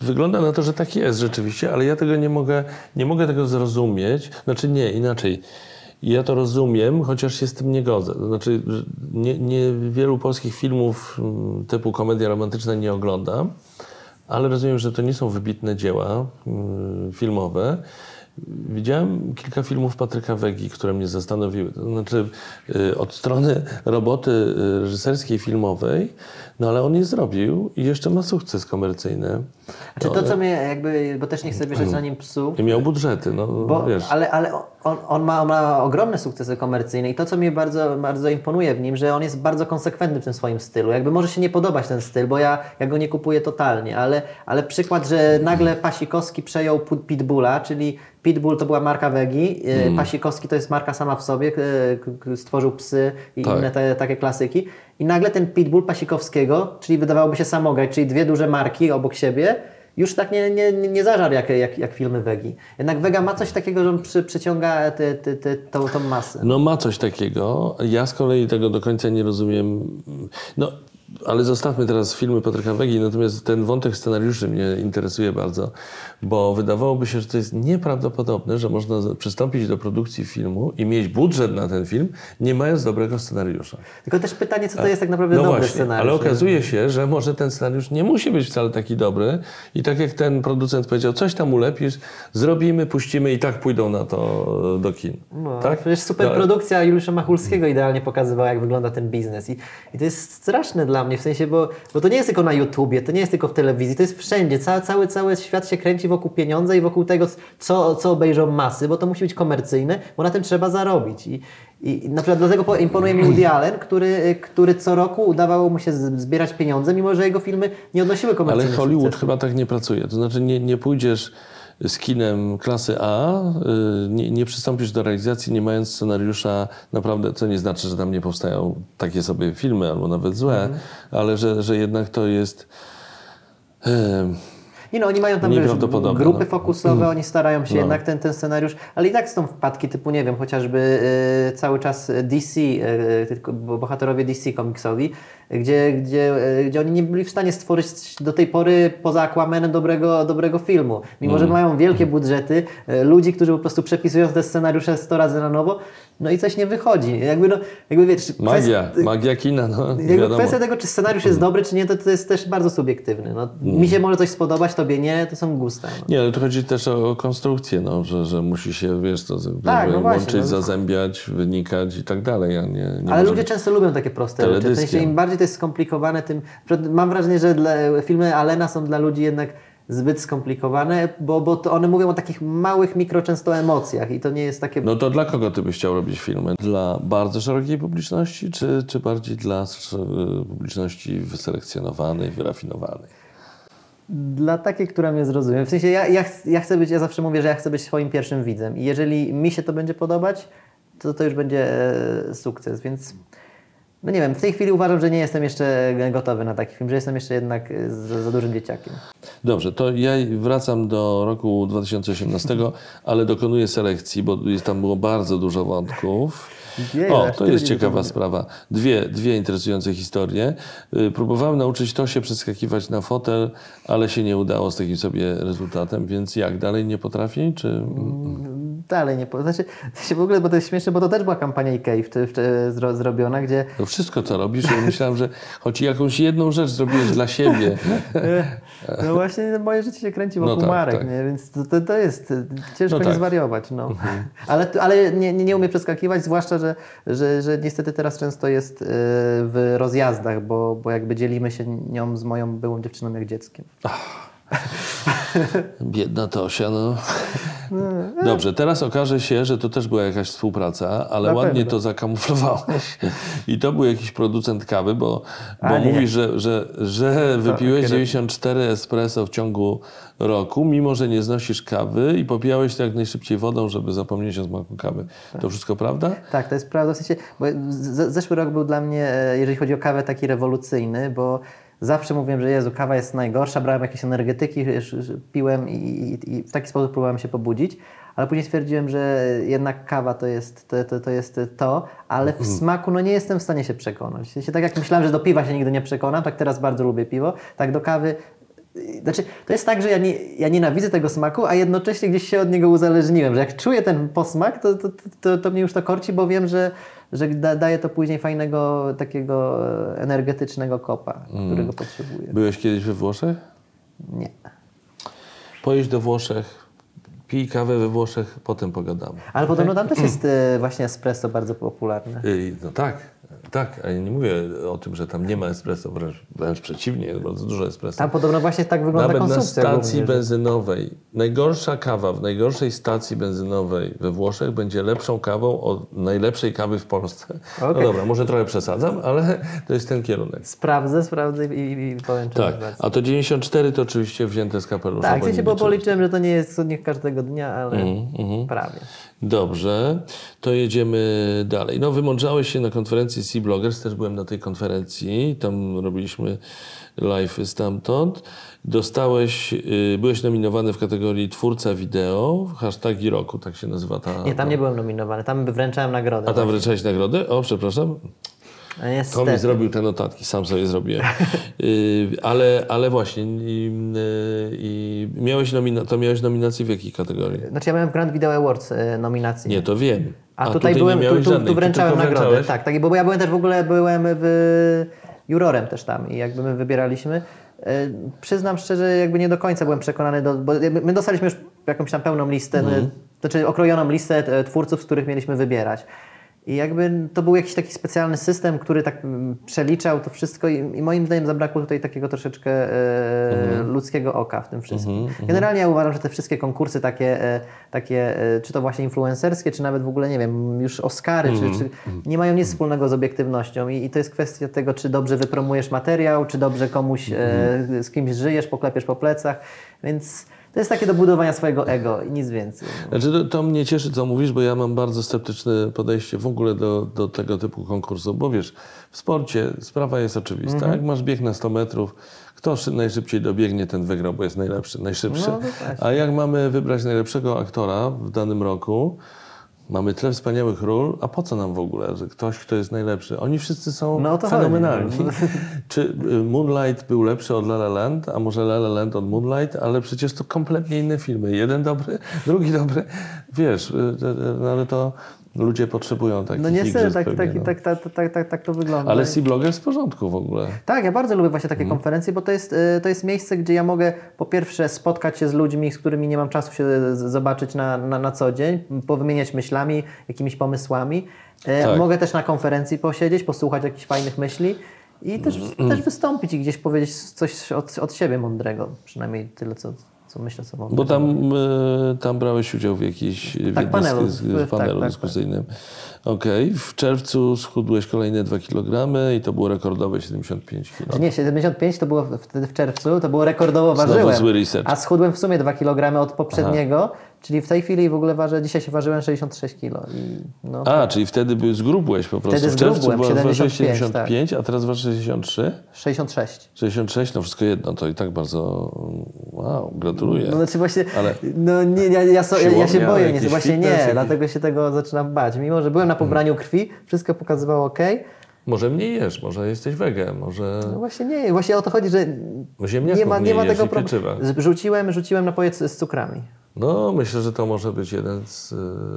wygląda na to, że tak jest rzeczywiście, ale ja tego nie mogę, nie mogę tego zrozumieć. Znaczy nie, inaczej. Ja to rozumiem, chociaż się z tym nie godzę. Znaczy, że nie, polskich filmów mm, typu komedia romantyczna nie oglądam, ale rozumiem, że to nie są wybitne dzieła mm, filmowe. Widziałem kilka filmów Patryka Wegi, które mnie zastanowiły. To znaczy, y, od strony roboty y, reżyserskiej, filmowej, no ale on je zrobił i jeszcze ma sukces komercyjny. Czy to, co mnie jakby, bo też nie chcę wierzyć na nim psu, I miał budżety, no Bo, wiesz. ale ale on, on, ma, on ma ogromne sukcesy komercyjne i to, co mnie bardzo, bardzo imponuje w nim, że on jest bardzo konsekwentny w tym swoim stylu. Jakby może się nie podobać ten styl, bo ja, ja go nie kupuję totalnie, ale, ale przykład, że nagle Pasikowski przejął Pitbulla, czyli Pitbull to była marka Wegi, mm. Pasikowski to jest marka sama w sobie, stworzył psy i Tak. inne te, takie klasyki. I nagle ten Pitbull Pasikowskiego, czyli wydawałoby się samograj, czyli dwie duże marki obok siebie, już tak nie, nie, nie nie zażarł jak, jak, jak filmy Wegi. Jednak Wega ma coś takiego, że on przy, przyciąga te, te, te, tą, tą masę. No ma coś takiego. Ja z kolei tego do końca nie rozumiem. No, ale zostawmy teraz filmy Patryka Wegi, natomiast ten wątek scenariuszy mnie interesuje bardzo, bo wydawałoby się, że to jest nieprawdopodobne, że można przystąpić do produkcji filmu i mieć budżet na ten film, nie mając dobrego scenariusza. Tylko też pytanie, co to jest tak naprawdę No dobry właśnie, scenariusz. ale okazuje się, że może ten scenariusz nie musi być wcale taki dobry i tak jak ten producent powiedział, coś tam ulepisz, zrobimy, puścimy i tak pójdą na to do kin. No, tak? Przecież super No, produkcja Juliusza Machulskiego idealnie pokazywała, jak wygląda ten biznes. I, I to jest straszne dla mnie, w sensie, bo, bo to nie jest tylko na YouTubie, to nie jest tylko w telewizji, to jest wszędzie. Cały, cały, cały świat się kręci wokół pieniądza i wokół tego, co, co obejrzą masy, bo to musi być komercyjne, bo na tym trzeba zarobić. I, i na przykład dlatego po- imponuje mi Woody Allen, który, który co roku udawało mu się zbierać pieniądze, mimo że jego filmy nie odnosiły Ale komercyjnych Hollywood sukcesów. chyba tak nie pracuje. To znaczy nie, nie pójdziesz z kinem klasy A, y, nie, nie przystąpisz do realizacji nie mając scenariusza naprawdę, co nie znaczy, że tam nie powstają takie sobie filmy albo nawet złe, Mhm. ale że, że jednak to jest... em, Nie no, oni mają tam wiesz, grupy no. fokusowe, oni starają się jednak ten, ten scenariusz, ale i tak są wpadki typu, nie wiem, chociażby e, cały czas DC, e, bo- bohaterowie DC komiksowi, gdzie, gdzie, e, gdzie oni nie byli w stanie stworzyć do tej pory poza Aquamanem dobrego, dobrego filmu. Mimo, że mają wielkie budżety, ludzi, którzy po prostu przepisują te scenariusze 100 razy na nowo, no i coś nie wychodzi. Jakby, no, jakby wiesz, magia, kwest- magia kina, no jakby wiadomo. kwestia tego, czy scenariusz jest dobry, czy nie, to, to jest też bardzo subiektywny. No, Mi się może coś spodobać, tobie nie, to są gusta. No. Nie, ale tu chodzi też o konstrukcję, no, że, że musi się, wiesz, to Tak, no właśnie, łączyć, no. zazębiać, wynikać i tak dalej. A nie, nie Ale ludzie często lubią takie proste rzeczy. W sensie im bardziej to jest skomplikowane, tym. Mam wrażenie, że dla, filmy Alena są dla ludzi jednak zbyt skomplikowane, bo, bo to one mówią o takich małych, mikro często emocjach i to nie jest takie. No to dla kogo ty byś chciał robić filmy? Dla bardzo szerokiej publiczności, czy, czy bardziej dla publiczności wyselekcjonowanej, wyrafinowanej? Dla takiej, która mnie zrozumie. W sensie ja, ja, ja chcę być, ja zawsze mówię, że ja chcę być swoim pierwszym widzem i jeżeli mi się to będzie podobać, to to już będzie e, sukces, więc no nie wiem, w tej chwili uważam, że nie jestem jeszcze gotowy na taki film, że jestem jeszcze jednak e, za, za dużym dzieciakiem. Dobrze, to ja wracam do roku 2018, ale dokonuję selekcji, bo tam było bardzo dużo wątków. Jej, O, to jest nie ciekawa sprawa. Dwie, dwie interesujące historie. Y, Próbowałem nauczyć to się przeskakiwać na fotel, ale się nie udało z takim sobie rezultatem, więc jak, dalej nie potrafi? Czy... dalej nie po... Znaczy, to się w ogóle, bo to jest śmieszne, bo to też była kampania IKEA w, w, zro, zrobiona, gdzie To wszystko, co robisz, ja myślałem, że choć jakąś jedną rzecz zrobiłeś dla siebie. no właśnie no, moje życie się kręci wokół No tak, marek, tak. nie? więc to, to, to jest ciężko No nie tak. zwariować. No. Ale, ale nie, nie, nie umie przeskakiwać, zwłaszcza, że, że, że niestety teraz często jest y, w rozjazdach, bo, bo jakby dzielimy się nią z moją byłą dziewczyną jak dzieckiem. Biedna Tosia, no. Dobrze, teraz okaże się, że to też była jakaś współpraca, ale Na ładnie pewno. to zakamuflowałeś. I to był jakiś producent kawy, bo, bo mówisz, że, że, że wypiłeś kiedy- 94 espresso w ciągu roku, mimo że nie znosisz kawy i popijałeś to jak najszybciej wodą, żeby zapomnieć o smaku kawy. To wszystko prawda? Tak, to jest prawda. W sensie, bo zeszły rok był dla mnie, e, jeżeli chodzi o kawę, taki rewolucyjny, bo zawsze mówiłem, że Jezu, kawa jest najgorsza, brałem jakieś energetyki, piłem i, i, i w taki sposób próbowałem się pobudzić. Ale później stwierdziłem, że jednak kawa to jest to, to, to, jest to ale w smaku no nie jestem w stanie się przekonać. W sensie, tak jak myślałem, że do piwa się nigdy nie przekonam, tak teraz bardzo lubię piwo, tak do kawy znaczy, to jest tak, że ja, nie, ja nienawidzę tego smaku, a jednocześnie gdzieś się od niego uzależniłem, że jak czuję ten posmak, to, to, to, to mnie już to korci, bo wiem, że, że da, daje to później fajnego, takiego energetycznego kopa, którego potrzebuję. Byłeś kiedyś we Włoszech? Nie. Pojedź do Włoszech, pij kawę we Włoszech, potem pogadamy. Ale podobno tam też jest e, właśnie espresso bardzo popularne. Yy, No tak, tak, a ja nie mówię o tym, że tam nie ma espresso, wręcz, wręcz przeciwnie, jest bardzo dużo espresso. Tam podobno właśnie tak wygląda Nawet na stacji głównie, że- benzynowej, najgorsza kawa w najgorszej stacji benzynowej we Włoszech będzie lepszą kawą od najlepszej kawy w Polsce. No Okej. dobra, może trochę przesadzam, ale to jest ten kierunek. Sprawdzę, sprawdzę i, i, powiem, czy Tak, a to 94 to oczywiście wzięte z kapelusza. Tak, w sensie, nie bo liczyłem. policzyłem, że to nie jest cudnik każdego dnia, ale Mhm, prawie. Dobrze, to jedziemy dalej. No, wymądrzałeś się na konferencji Sea Bloggers, też byłem na tej konferencji, tam robiliśmy live stamtąd. Dostałeś, y, byłeś nominowany w kategorii twórca wideo, hashtagi roku, tak się nazywa ta... Nie, tam nie byłem nominowany, tam wręczałem nagrodę. A tam wręczałeś nagrodę? O, przepraszam. A To mi Niestety. zrobił te notatki, sam sobie zrobiłem. Y, ale, ale właśnie, i, y, i miałeś nomina- to miałeś nominację w jakiej kategorii? Znaczy ja miałem w Grand Video Awards nominację. Nie, to wiem. A, tutaj, byłem, nie tu, tu, tu wręczałem nagrodę. Tak, tak, bo ja byłem też w ogóle byłem w jurorem też tam i jakby my wybieraliśmy. Przyznam szczerze, jakby nie do końca byłem przekonany, do, bo my dostaliśmy już jakąś tam pełną listę, e, znaczy okrojoną listę twórców, z których mieliśmy wybierać. I jakby to był jakiś taki specjalny system, który tak mm, przeliczał to wszystko i, i moim zdaniem zabrakło tutaj takiego troszeczkę e, Mhm. ludzkiego oka w tym wszystkim. Generalnie ja uważam, że te wszystkie konkursy takie, e, takie e, czy to właśnie influencerskie, czy nawet w ogóle, nie wiem, już Oscary, Mhm. czy, czy nie mają nic wspólnego z obiektywnością I, i to jest kwestia tego, czy dobrze wypromujesz materiał, czy dobrze komuś, Mhm. e, z kimś żyjesz, poklepiesz po plecach, więc to jest takie do budowania swojego ego i nic więcej. Znaczy, to, to mnie cieszy, co mówisz, bo ja mam bardzo sceptyczne podejście w ogóle do, do tego typu konkursów, bo wiesz, w sporcie sprawa jest oczywista. Mhm. Jak masz bieg na 100 metrów, kto szy- najszybciej dobiegnie, ten wygrał, bo jest najlepszy, najszybszy. No, tak. A jak mamy wybrać najlepszego aktora w danym roku, mamy tyle wspaniałych ról, a po co nam w ogóle, że ktoś, kto jest najlepszy? Oni wszyscy są No fenomenalni. chodzi, no. Czy y, Moonlight był lepszy od La La Land, a może La La Land od Moonlight, ale przecież to kompletnie inne filmy. Jeden dobry, drugi dobry. Wiesz, y, y, no ale to ludzie potrzebują takich No niestety, tak, pewnie, tak, no. tak, tak, tak, tak, tak to wygląda. Ale Blogger jest w porządku w ogóle. Tak, ja bardzo lubię właśnie takie Mhm. konferencje, bo to jest, y, to jest miejsce, gdzie ja mogę po pierwsze spotkać się z ludźmi, z którymi nie mam czasu się zobaczyć na, na, na co dzień, powymieniać myślami, jakimiś pomysłami. E, Tak. Mogę też na konferencji posiedzieć, posłuchać jakichś fajnych myśli i też, Mhm. też wystąpić i gdzieś powiedzieć coś od, od siebie mądrego. Przynajmniej tyle, co, co myślę. Bo tam, y, tam brałeś udział w jakiejś w jednej panelu. z, z, Tak, panelu tak, dyskusyjnym. Okej, w czerwcu schudłeś kolejne 2 kg i to było rekordowe 75 kg. Nie, 75 to było wtedy w czerwcu, to było rekordowo ważyłem. zły research. A schudłem w sumie 2 kg od poprzedniego, czyli w tej chwili w ogóle ważę, dzisiaj się ważyłem 66 kg. No, A, czyli wtedy by zgrubłeś po prostu. Wtedy w czerwcu zgrubłem, była 75, 75, a teraz ważysz 63? 66. 66, no wszystko jedno, to i tak bardzo, wow, gratuluję. No znaczy właśnie, Ale- no nie, ja, ja, so, ja, się boję, nie, właśnie nie, jakiś- dlatego się tego zaczynam bać. Mimo, że byłem na pobraniu krwi, wszystko pokazywało ok. Może mniej jesz, może jesteś wege, może... No właśnie nie, właśnie o to chodzi, że nie ma, nie ma tego problemu. Rzuciłem, rzuciłem napoje z cukrami. No, myślę, że to może być jeden z,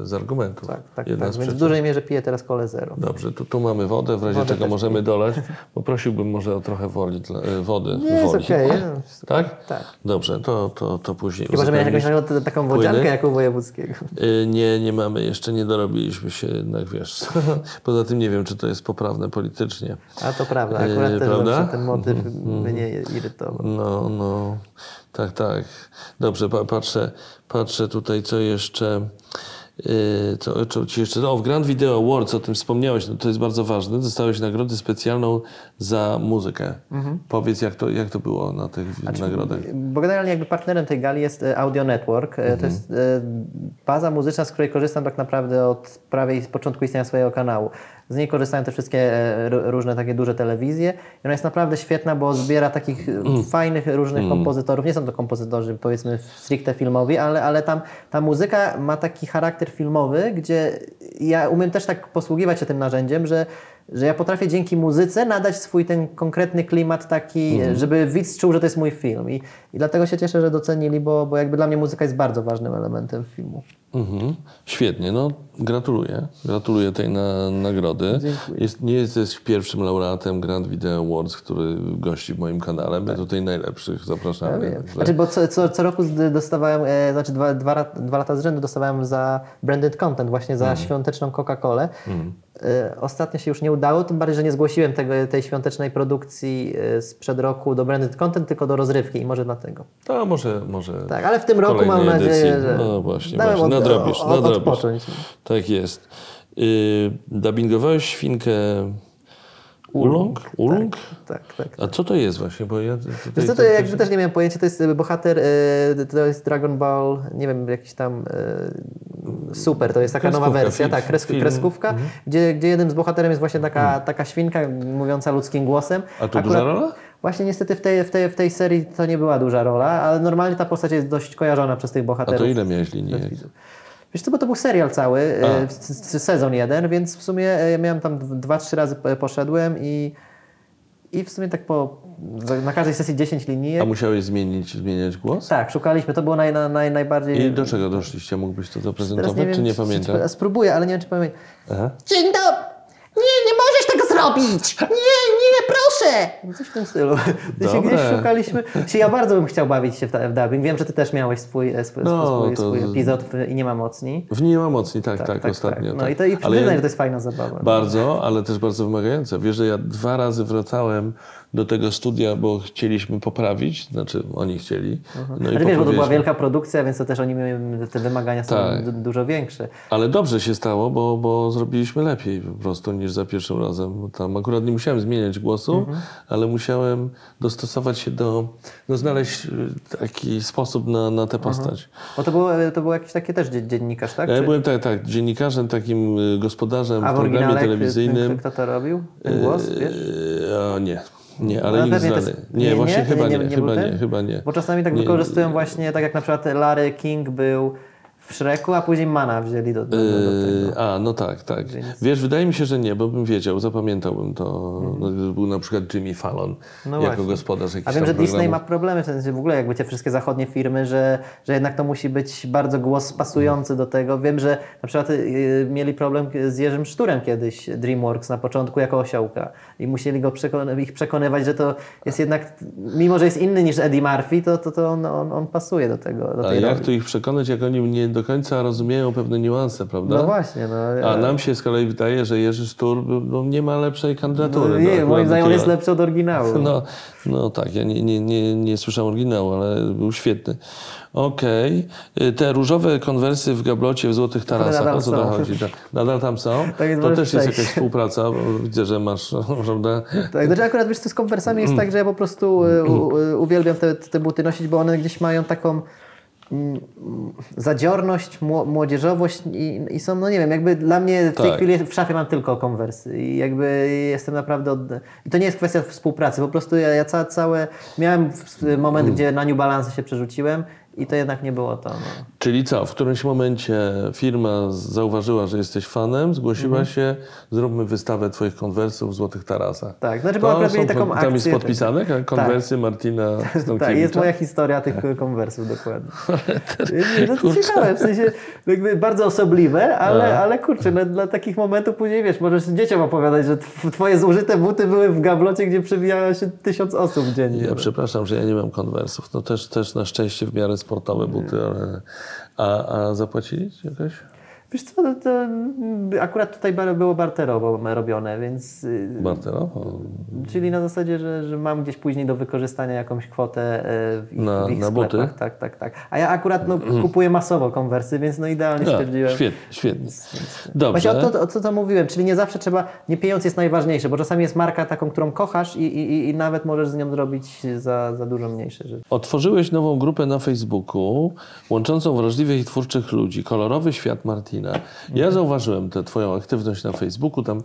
z argumentów. Tak, tak, Jedna tak. z Więc w dużej mierze piję teraz kole zero. Dobrze, to tu mamy wodę, w razie Wodę czego możemy dolać. Poprosiłbym może o trochę woli, e, wody. Nie, jest woli. okej. no. Tak? Tak. Dobrze, to, to, to później Chyba, że miałeś jakąś taką- wodziankę jak u Wojewódzkiego. Y, Nie, nie mamy, jeszcze nie dorobiliśmy się jednak, wiesz. Poza tym nie wiem, czy to jest poprawne politycznie. A to prawda, akurat Yy, też prawda? ten motyw mnie irytował. No, no, tak, tak. Dobrze, pa, patrzę, patrzę tutaj, co jeszcze. Yy, co, co jeszcze. O, w Grand Video Awards, o tym wspomniałeś, no to jest bardzo ważne. Dostałeś nagrodę specjalną za muzykę. Mhm. Powiedz, jak to, jak to było na tych Znaczy, nagrodach? Bo generalnie jakby partnerem tej gali jest e, Audio Network. E, To jest e, baza muzyczna, z której korzystam tak naprawdę od prawie z początku istnienia swojego kanału. Z niej korzystają te wszystkie e, różne takie duże telewizje. I ona jest naprawdę świetna, bo zbiera takich e, fajnych różnych kompozytorów. Nie są to kompozytorzy powiedzmy stricte filmowi, ale, ale tam ta muzyka ma taki charakter filmowy, gdzie ja umiem też tak posługiwać się tym narzędziem, że że ja potrafię dzięki muzyce nadać swój ten konkretny klimat taki, żeby widz czuł, że to jest mój film. I, I dlatego się cieszę, że docenili, bo, bo jakby dla mnie muzyka jest bardzo ważnym elementem filmu. Mhm. Świetnie, no gratuluję. Gratuluję tej na, nagrody. Dziękuję. Jest, nie jesteś pierwszym laureatem Grand Video Awards, który gości w moim kanale. My tutaj najlepszych Ja zapraszamy. wiem. Także- Znaczy, bo co, co, co roku dostawałem, e, znaczy dwa, dwa, dwa lata z rzędu dostawałem za branded content, właśnie za świąteczną Coca-Colę. E, ostatnio się już nie udało, tym bardziej, że nie zgłosiłem tego, tej świątecznej produkcji e, sprzed roku do branded content, tylko do rozrywki i może dlatego. To może, może Tak, ale w tym roku mam nadzieję, edycji. że No właśnie, dałem właśnie. od- nadrobisz, od- nadrobisz. odpocząć. Tak jest. Yy, dubbingowałeś świnkę Ulong? Ulong? Tak, tak. A co to jest właśnie? Bo ja tutaj, Wiesz co, to jakby też nie miałem pojęcia, to jest e, bohater, e, to jest Dragon Ball, nie wiem, jakiś tam e, super, to jest taka nowa wersja, film- tak, kresk, kreskówka, gdzie, gdzie jednym z bohaterem jest właśnie taka, taka świnka mówiąca ludzkim głosem. A to duża rola? Właśnie niestety w tej, w, tej, w tej serii to nie była duża rola, ale normalnie ta postać jest dość kojarzona przez tych A bohaterów. to ile miałeś linijek? Wiesz co, bo to był serial cały, e, A. sezon jeden, więc w sumie e, ja miałem tam dwa, trzy razy poszedłem i, i w sumie tak po, na każdej sesji 10 linijek. A musiałeś zmienić, zmieniać głos? Tak, szukaliśmy, to było naj, naj, naj, najbardziej... I do czego doszliście? Mógłbyś to zaprezentować, czy nie pamiętasz? Spróbuję, ale nie wiem, czy pamiętam. Aha. Dzień dobry! Nie, nie możesz tego zrobić! Nie, nie, proszę! Coś w tym stylu. Dobre. gdzieś szukaliśmy. Się ja bardzo bym chciał bawić się w, w dubbing. Wiem, że ty też miałeś swój, e, swój, No, swój, to- swój epizod w, i nie ma mocni. W nie ma mocni, tak, tak, ostatnio. No tak. i to i Ale przyznaj, ja- że to jest fajna zabawa. Bardzo, ale też bardzo wymagające. Wiesz, że ja dwa razy wracałem do tego studia, bo chcieliśmy poprawić, znaczy oni chcieli. No i Ale wiesz, bo to była wielka produkcja, więc to też oni mieli, te wymagania są Tak. du- dużo większe. Ale dobrze się stało, bo, bo zrobiliśmy lepiej po prostu niż za pierwszym razem. Tam akurat nie musiałem zmieniać głosu, Mhm. ale musiałem dostosować się do, no znaleźć y, taki sposób na, na tę postać. Bo to było, to był jakiś taki też dzie- dziennikarz, tak? Ja Czy- byłem tak, tak, dziennikarzem, takim y, gospodarzem A w w programie telewizyjnym. kto, to robił? Ten głos, wiesz? Yy, o, nie, nie, ale nikt pewnie znany. też- Nie, nie, właśnie nie? chyba Nie, nie, chyba nie, chyba nie. Bo czasami tak wykorzystują właśnie, tak jak na przykład Larry King był w Shreku, a później Mana wzięli do, do, do, do tego. Yy, a, no tak, tak. Wiesz, wydaje mi się, że nie, bo bym wiedział, zapamiętałbym to. No, gdyby był na przykład Jimmy Fallon No jako właśnie. gospodarz jakichś A wiem, że Disney ma problemy, w sensie w ogóle jakby te wszystkie zachodnie firmy, że, że jednak to musi być bardzo głos pasujący do tego. Wiem, że na przykład y, mieli problem z Jerzym Szturem kiedyś, DreamWorks na początku jako osiołka i musieli go przekon- ich przekonywać, że to jest jednak, mimo że jest inny niż Eddie Murphy, to, to, to on, on, on pasuje do tego, do A tej jak roli. tu ich przekonać, jak oni nie do końca rozumieją pewne niuanse, prawda? No właśnie, no. A nam się z kolei wydaje, że Jerzy Sztur no, nie ma lepszej kandydatury. no, nie, moim zdaniem jest lepszy od oryginału. No, no tak, ja nie, nie, nie, nie słyszałem oryginału, ale był świetny. Okej. Y, Te różowe konwersy w gablocie w złotych tarasach, o co to chodzi? Nadal tam są? Tak to też jest jakaś współpraca, widzę, że masz, prawda? Tak, znaczy akurat wiesz, co z konwersami jest tak, że ja po prostu y, y, uwielbiam te, te buty nosić, bo one gdzieś mają taką mm, zadziorność, mło- młodzieżowość i, i są, no nie wiem, jakby dla mnie w tej Tak. chwili w szafie mam tylko konwersy i jakby jestem naprawdę od... I to nie jest kwestia współpracy, po prostu ja, ja ca, całe... Miałem moment, gdzie na New Balance się przerzuciłem i to jednak nie było to. No. Czyli co, w którymś momencie firma zauważyła, że jesteś fanem, zgłosiła Mhm. się, zróbmy wystawę Twoich konwersów w Złotych Tarasach. Tak, znaczy, To mieli są taką kon- Tam jest akcję- podpisane tak. konwersy Martina Tak, Stankiewicza? jest moja historia tych konwersów dokładnie. No to ciekawe, w sensie jakby bardzo osobliwe, ale, No. ale kurczę, no, dla takich momentów później wiesz, możesz dzieciom opowiadać, że tw- twoje zużyte buty były w gablocie, gdzie przewijało się tysiąc osób dziennie. Ja przepraszam, że ja nie mam konwersów. No też, też na szczęście w miarę sportowe buty, ale... A, a zapłacili ci jakoś? Wiesz co, no to akurat tutaj było barterowo robione, więc... y, Bartero? O, Czyli na zasadzie, że, że mam gdzieś później do wykorzystania jakąś kwotę e, w ich, Na- w ich na sklepach. buty? Tak, tak, tak. A ja akurat no, kupuję masowo konwersy, więc no idealnie Ja, stwierdziłem. świetnie, świetnie. Właśnie Dobrze. o to, o co to mówiłem, czyli nie zawsze trzeba, nie pieniądz jest najważniejszy, bo czasami jest marka taką, którą kochasz i, i, i nawet możesz z nią zrobić za, za dużo mniejsze rzeczy. Otworzyłeś nową grupę na Facebooku, łączącą wrażliwych i twórczych ludzi. Kolorowy świat Martina. Ja zauważyłem tę twoją aktywność na Facebooku. Tam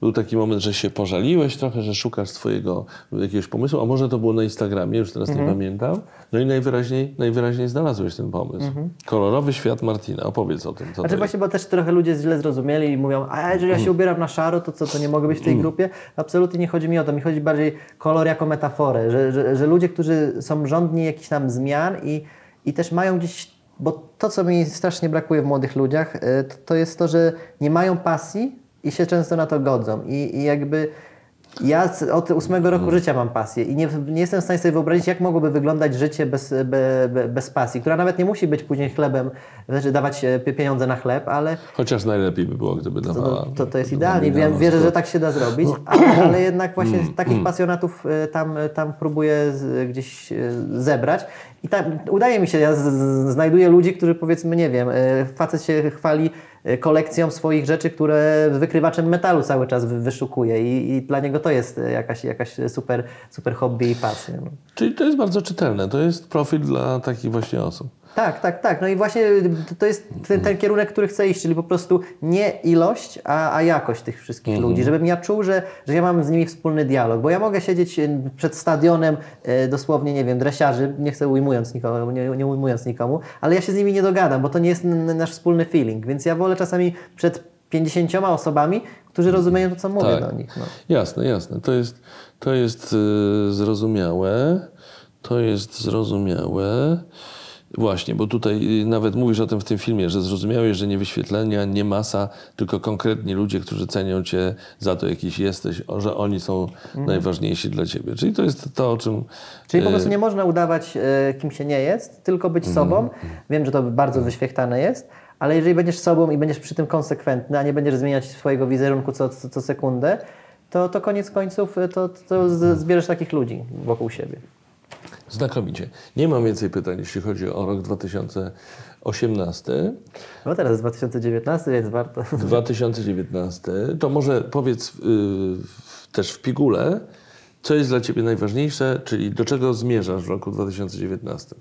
był taki moment, że się pożaliłeś trochę, że szukasz swojego jakiegoś pomysłu, a może to było na Instagramie, już teraz nie pamiętam. No i najwyraźniej, najwyraźniej znalazłeś ten pomysł. Kolorowy świat Martina. Opowiedz o tym. Co Znaczy właśnie, bo też trochę ludzie źle zrozumieli i mówią, a jeżeli ja się ubieram na szaro, to co, to nie mogę być w tej grupie? Absolutnie nie chodzi mi o to, mi chodzi bardziej kolor jako metaforę, że, że, że ludzie, którzy są żądni jakichś tam zmian i, i też mają gdzieś, bo to, co mi strasznie brakuje w młodych ludziach, y, to, jest to, że nie mają pasji i się często na to godzą. I, i jakby ja od ósmego roku życia mam pasję i nie, nie jestem w stanie sobie wyobrazić, jak mogłoby wyglądać życie bez, be, be, bez pasji, która nawet nie musi być później chlebem, znaczy dawać e, pie- pieniądze na chleb, ale Chociaż najlepiej by było, gdyby dawała. no, to, to jest to idealnie. by Wiem, miała wierzę, że tak się da zrobić, ale, ale jednak właśnie takich pasjonatów e, tam, tam próbuję z, gdzieś e, zebrać. I tam, udaje mi się, ja z, z, znajduję ludzi, którzy powiedzmy, nie wiem, e, facet się chwali e, kolekcją swoich rzeczy, które wykrywaczem metalu cały czas wy- wyszukuje i, i dla niego to jest e, jakaś, jakaś super, super hobby i pasja. Czyli to jest bardzo czytelne. To jest profil dla takich właśnie osób. Tak, tak, tak. No i właśnie to jest ten, ten kierunek, który chcę iść, czyli po prostu nie ilość, a, a jakość tych wszystkich ludzi, żebym ja czuł, że, że ja mam z nimi wspólny dialog, bo ja mogę siedzieć e, przed stadionem e, dosłownie, nie wiem, dresiarzy, nie chcę ujmując nikomu, nie, nie ujmując nikomu, ale ja się z nimi nie dogadam, bo to nie jest nasz wspólny feeling, więc ja wolę czasami przed 50 osobami, którzy rozumieją to, co mówię Tak. do nich. No. Jasne, jasne. To jest, to jest y, zrozumiałe. To jest zrozumiałe. Właśnie, bo tutaj y, nawet mówisz o tym w tym filmie, że zrozumiałeś, że nie wyświetlenia, nie masa, tylko konkretni ludzie, którzy cenią cię za to, jakiś jesteś, że oni są najważniejsi dla ciebie. Czyli to jest to, o czym... Czyli po y, prostu nie można udawać, e, kim się nie jest, tylko być sobą. Wiem, że to bardzo wyświechtane jest, ale jeżeli będziesz sobą i będziesz przy tym konsekwentny, a nie będziesz zmieniać swojego wizerunku co, co, co sekundę, to, to koniec końców e, to, to z- zbierzesz takich ludzi wokół siebie. Znakomicie. Nie mam więcej pytań, jeśli chodzi o rok 2018. No teraz jest 2019, więc warto. 2019, to może powiedz y, w- też w pigule, co jest dla Ciebie najważniejsze, czyli do czego zmierzasz w roku 2019?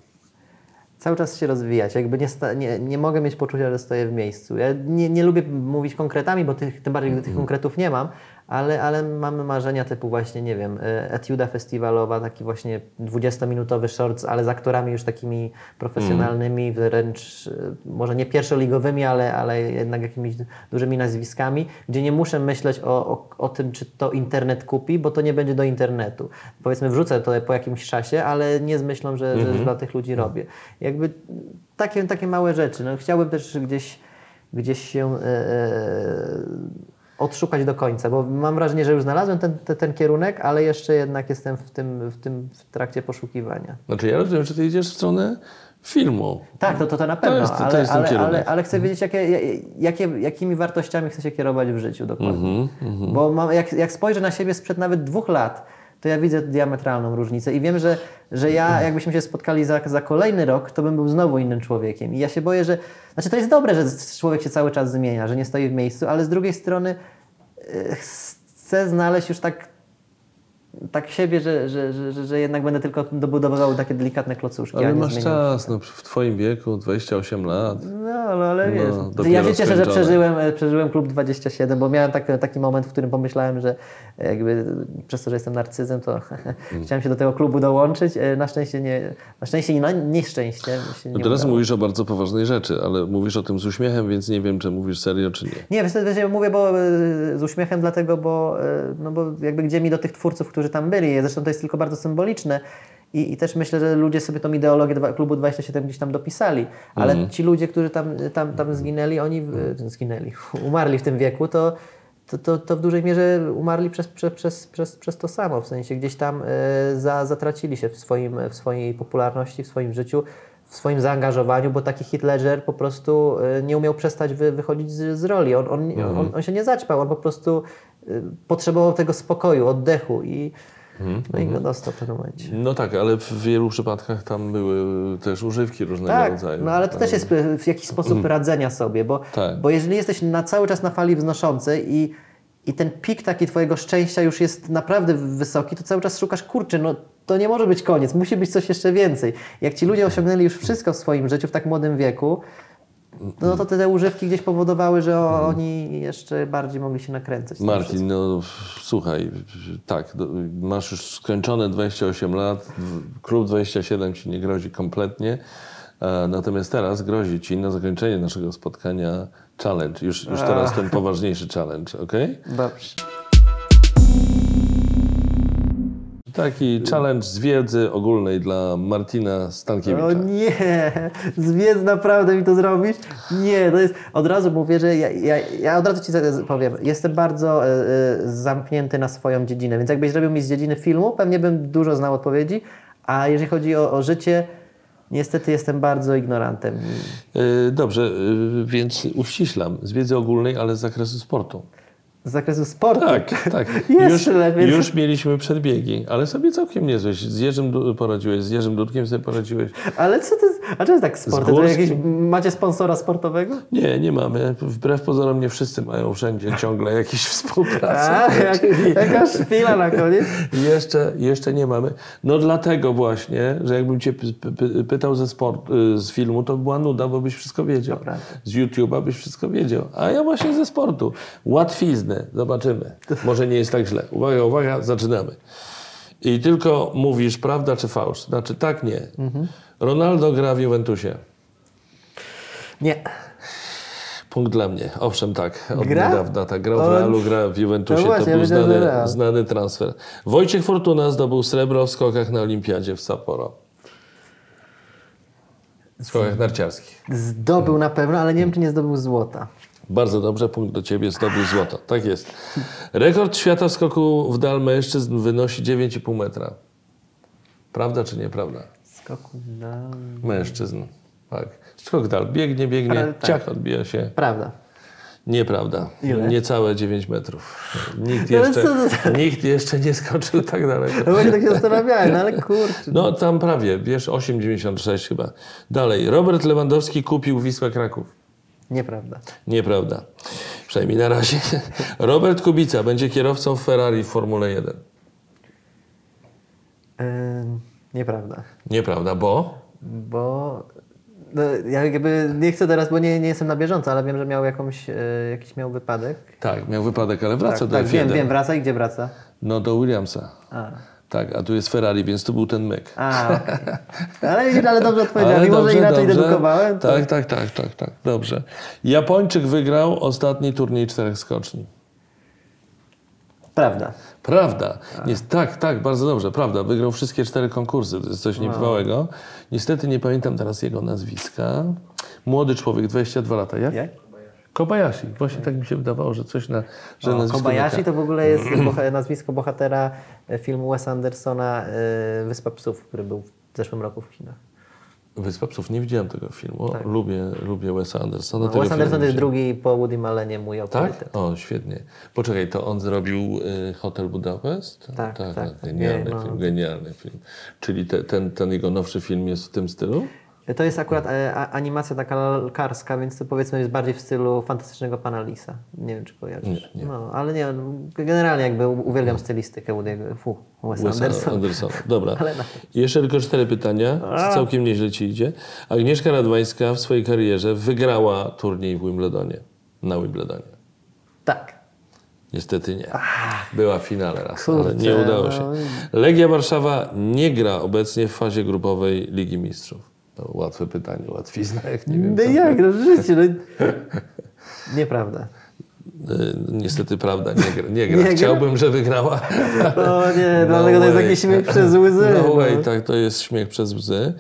cały czas się rozwijać. Jakby nie, nie, nie mogę mieć poczucia, że stoję w miejscu. Ja nie, nie lubię mówić konkretami, bo tych, tym bardziej gdy tych konkretów nie mam, ale, ale mamy marzenia typu właśnie, nie wiem, e, etiuda festiwalowa, taki właśnie 20-minutowy short, ale z aktorami już takimi profesjonalnymi, wręcz e, może nie pierwszoligowymi, ale, ale jednak jakimiś dużymi nazwiskami, gdzie nie muszę myśleć o, o, o tym, czy to internet kupi, bo to nie będzie do internetu. Powiedzmy, wrzucę to po jakimś czasie, ale nie z myślą, że, że, że dla tych ludzi robię. Jakby takie, takie małe rzeczy. No, chciałbym też gdzieś, gdzieś się e, odszukać do końca, bo mam wrażenie, że już znalazłem ten, ten, ten kierunek, ale jeszcze jednak jestem w tym, w tym w trakcie poszukiwania. Znaczy ja rozumiem, że Ty idziesz w stronę filmu. Tak, to, to, to na pewno, jest- to ale, jest ale, ale, ale chcę wiedzieć, jakie, jakie, jakimi wartościami chcę się kierować w życiu dokładnie. Mhm, Bo mam, jak, jak spojrzę na siebie sprzed nawet dwóch lat, to ja widzę diametralną różnicę i wiem, że, że ja jakbyśmy się spotkali za, za kolejny rok, to bym był znowu innym człowiekiem. I ja się boję, że... Znaczy to jest dobre, że człowiek się cały czas zmienia, że nie stoi w miejscu, ale z drugiej strony e, chcę znaleźć już tak, tak siebie, że, że, że, że, jednak będę tylko dobudowywał takie delikatne klocuszki, Ale masz czas, no, w Twoim wieku, 28 lat. No No, ale wiesz. ja się cieszę, że przeżyłem, e, przeżyłem klub 27, bo miałem tak, taki moment, w którym pomyślałem, że jakby przez to, że jestem narcyzem, to chciałem się do tego klubu dołączyć. E, Na szczęście nie, na szczęście i na nieszczęście No teraz udało. mówisz o bardzo poważnej rzeczy, ale mówisz o tym z uśmiechem, więc nie wiem, czy mówisz serio, czy nie. Nie, wiesz, ja mówię bo, e, z uśmiechem dlatego, bo, e, no bo jakby gdzie mi do tych twórców, którzy tam byli, zresztą to jest tylko bardzo symboliczne i, i też myślę, że ludzie sobie tą ideologię klubu 27 gdzieś tam dopisali, ale Mhm. ci ludzie, którzy tam, tam, tam zginęli, oni w- zginęli, umarli w tym wieku, to, to, to, to w dużej mierze umarli przez, przez, przez, przez, przez to samo, w sensie gdzieś tam e, za, zatracili się w, swoim, w swojej popularności, w swoim życiu, w swoim zaangażowaniu, bo taki Ledger po prostu e, nie umiał przestać wy, wychodzić z, z roli. On, on, on, on się nie zaćpał, on po prostu potrzebował tego spokoju, oddechu i, no i go dostał w pewnym momencie. No tak, ale w wielu przypadkach tam były też używki różnego Tak, rodzaju. no ale to też jest w jakiś sposób radzenia sobie, bo, Tak. bo jeżeli jesteś na cały czas na fali wznoszącej i, i ten pik taki twojego szczęścia już jest naprawdę wysoki, to cały czas szukasz, kurczę, no to nie może być koniec, musi być coś jeszcze więcej. Jak ci ludzie osiągnęli już wszystko w swoim życiu w tak młodym wieku, no to te, te używki gdzieś powodowały, że o, oni jeszcze bardziej mogli się nakręcać. Martin, no słuchaj, tak, masz już skończone 28 lat, klub 27 ci nie grozi kompletnie, e, natomiast teraz grozi ci na zakończenie naszego spotkania challenge, już, już teraz ten poważniejszy challenge, ok? Dobrze. Taki challenge z wiedzy ogólnej dla Martina Stankiewicza. O nie, zwiedz naprawdę mi to zrobisz? Nie, to jest, od razu mówię, że ja, ja, ja od razu Ci powiem, jestem bardzo e, zamknięty na swoją dziedzinę, więc jakbyś zrobił mi z dziedziny filmu, pewnie bym dużo znał odpowiedzi, a jeżeli chodzi o, o życie, niestety jestem bardzo ignorantem. E, Dobrze, więc uściślam, z wiedzy ogólnej, ale z zakresu sportu. Z zakresu sportu. Tak, tak. Już, już mieliśmy przedbiegi, ale sobie całkiem niezłe. Z Jerzym poradziłeś, z Jerzym Dudkiem sobie poradziłeś. Ale co to, a co jest tak sportem? To Górskim? jakieś, macie sponsora sportowego? Nie, nie mamy. Wbrew pozorom nie wszyscy mają wszędzie ciągle jakieś współpracę. A, jak, jaka szpila na koniec. Jeszcze, jeszcze nie mamy. No dlatego właśnie, że jakbym cię py, py, pytał ze sport, y, z filmu, to była nuda, bo byś wszystko wiedział. prawda. Z YouTube'a byś wszystko wiedział. A ja właśnie ze sportu. Łatwizny. Zobaczymy. Może nie jest tak źle. Uwaga, uwaga, zaczynamy. I tylko mówisz prawda czy fałsz. Znaczy tak, nie. Mhm. Ronaldo gra w Juventusie. Nie. Punkt dla mnie. Owszem, tak. Od Gra? niedawna tak. Grał w Realu, gra w Juventusie. No właśnie, to był znany, znany transfer. Wojciech Fortuna zdobył srebro w skokach na Olimpiadzie w Sapporo. W skokach narciarskich. Zdobył na pewno, ale nie wiem, czy nie zdobył złota. Bardzo dobrze, punkt do Ciebie, zdobył złoto. Tak jest. Rekord świata w skoku w dal mężczyzn wynosi 9,5 metra. Prawda czy nieprawda? Skoku na... Mężczyzn. Tak. Skok dal. Biegnie, biegnie, Ale tak. ciach odbija się. Prawda. Nieprawda. Ile? Niecałe 9 metrów. Nikt No jeszcze, to nikt jeszcze nie skoczył tak daleko. No właśnie tak się zastanawiałem, no ale kurczę. No tam prawie, wiesz, 8,96 chyba. Dalej. Robert Lewandowski kupił Wisłę Kraków. Nieprawda. Nieprawda. Przynajmniej na razie. Robert Kubica będzie kierowcą Ferrari w Formule 1. Ym, nieprawda. Nieprawda, bo? Bo no, ja jakby nie chcę teraz, bo nie, nie jestem na bieżąco, ale wiem, że miał jakąś, e, jakiś miał wypadek. Tak, miał wypadek, ale wraca tak, do tak, F1. wiem, wiem, wraca i gdzie wraca? No do Williamsa. A, Tak, a tu jest Ferrari, więc to był ten myk. a okej. ale, ale dobrze odpowiedziałem, mimo że inaczej dedukowałem. To... Tak, tak, tak, tak, tak, dobrze. Japończyk wygrał ostatni turniej czterech skoczni. Prawda. Prawda. Nie, tak, tak, bardzo dobrze, prawda. Wygrał wszystkie cztery konkursy, to jest coś niebywałego. Niestety nie pamiętam teraz jego nazwiska. Młody człowiek, 22 lata, jak? Jak? Kobayashi. Właśnie tak mi się wydawało, że coś na... Że O, nazwisko Kobayashi taka- to w ogóle jest boha- nazwisko bohatera e, filmu Wesa Andersona e, Wyspa Psów, który był w zeszłym roku w kinach. Wyspa Psów, nie widziałem tego filmu. Lubię, lubię Wesa Andersona. No, Wes Anderson to jest drugi po Woody Allenie mój autorytet. Tak? O, świetnie. Poczekaj, to on zrobił y, Hotel Budapest? Tak, tak, tak. Genialny Nie, no. film, genialny film. Czyli te, ten, ten jego nowszy film jest w tym stylu? To jest akurat e, animacja taka lalkarska, więc to powiedzmy jest bardziej w stylu fantastycznego pana Lisa. Nie wiem, czy kojarzysz. No, ale nie, no, generalnie jakby uwielbiam stylistykę Woody'ego, fu, Wes Wes Anderson. Andersona. Dobra. Ale na- Jeszcze tylko cztery pytania. Całkiem nieźle ci idzie. Agnieszka Radwańska w swojej karierze wygrała turniej w Wimbledonie. Na Wimbledonie. Tak. Niestety nie. Była w finale raz, ale Kurczę, nie udało się. no Legia Warszawa nie gra obecnie w fazie grupowej Ligi Mistrzów. To łatwe pytanie, łatwizna, jak nie wiem. No jak, no życie, no. Nieprawda. Y, Niestety prawda, nie gra. Nie gra. Nie gra? Chciałbym, żeby wygrała. O nie, dlatego to jest taki śmiech przez łzy. No no. way, tak, to jest śmiech przez łzy.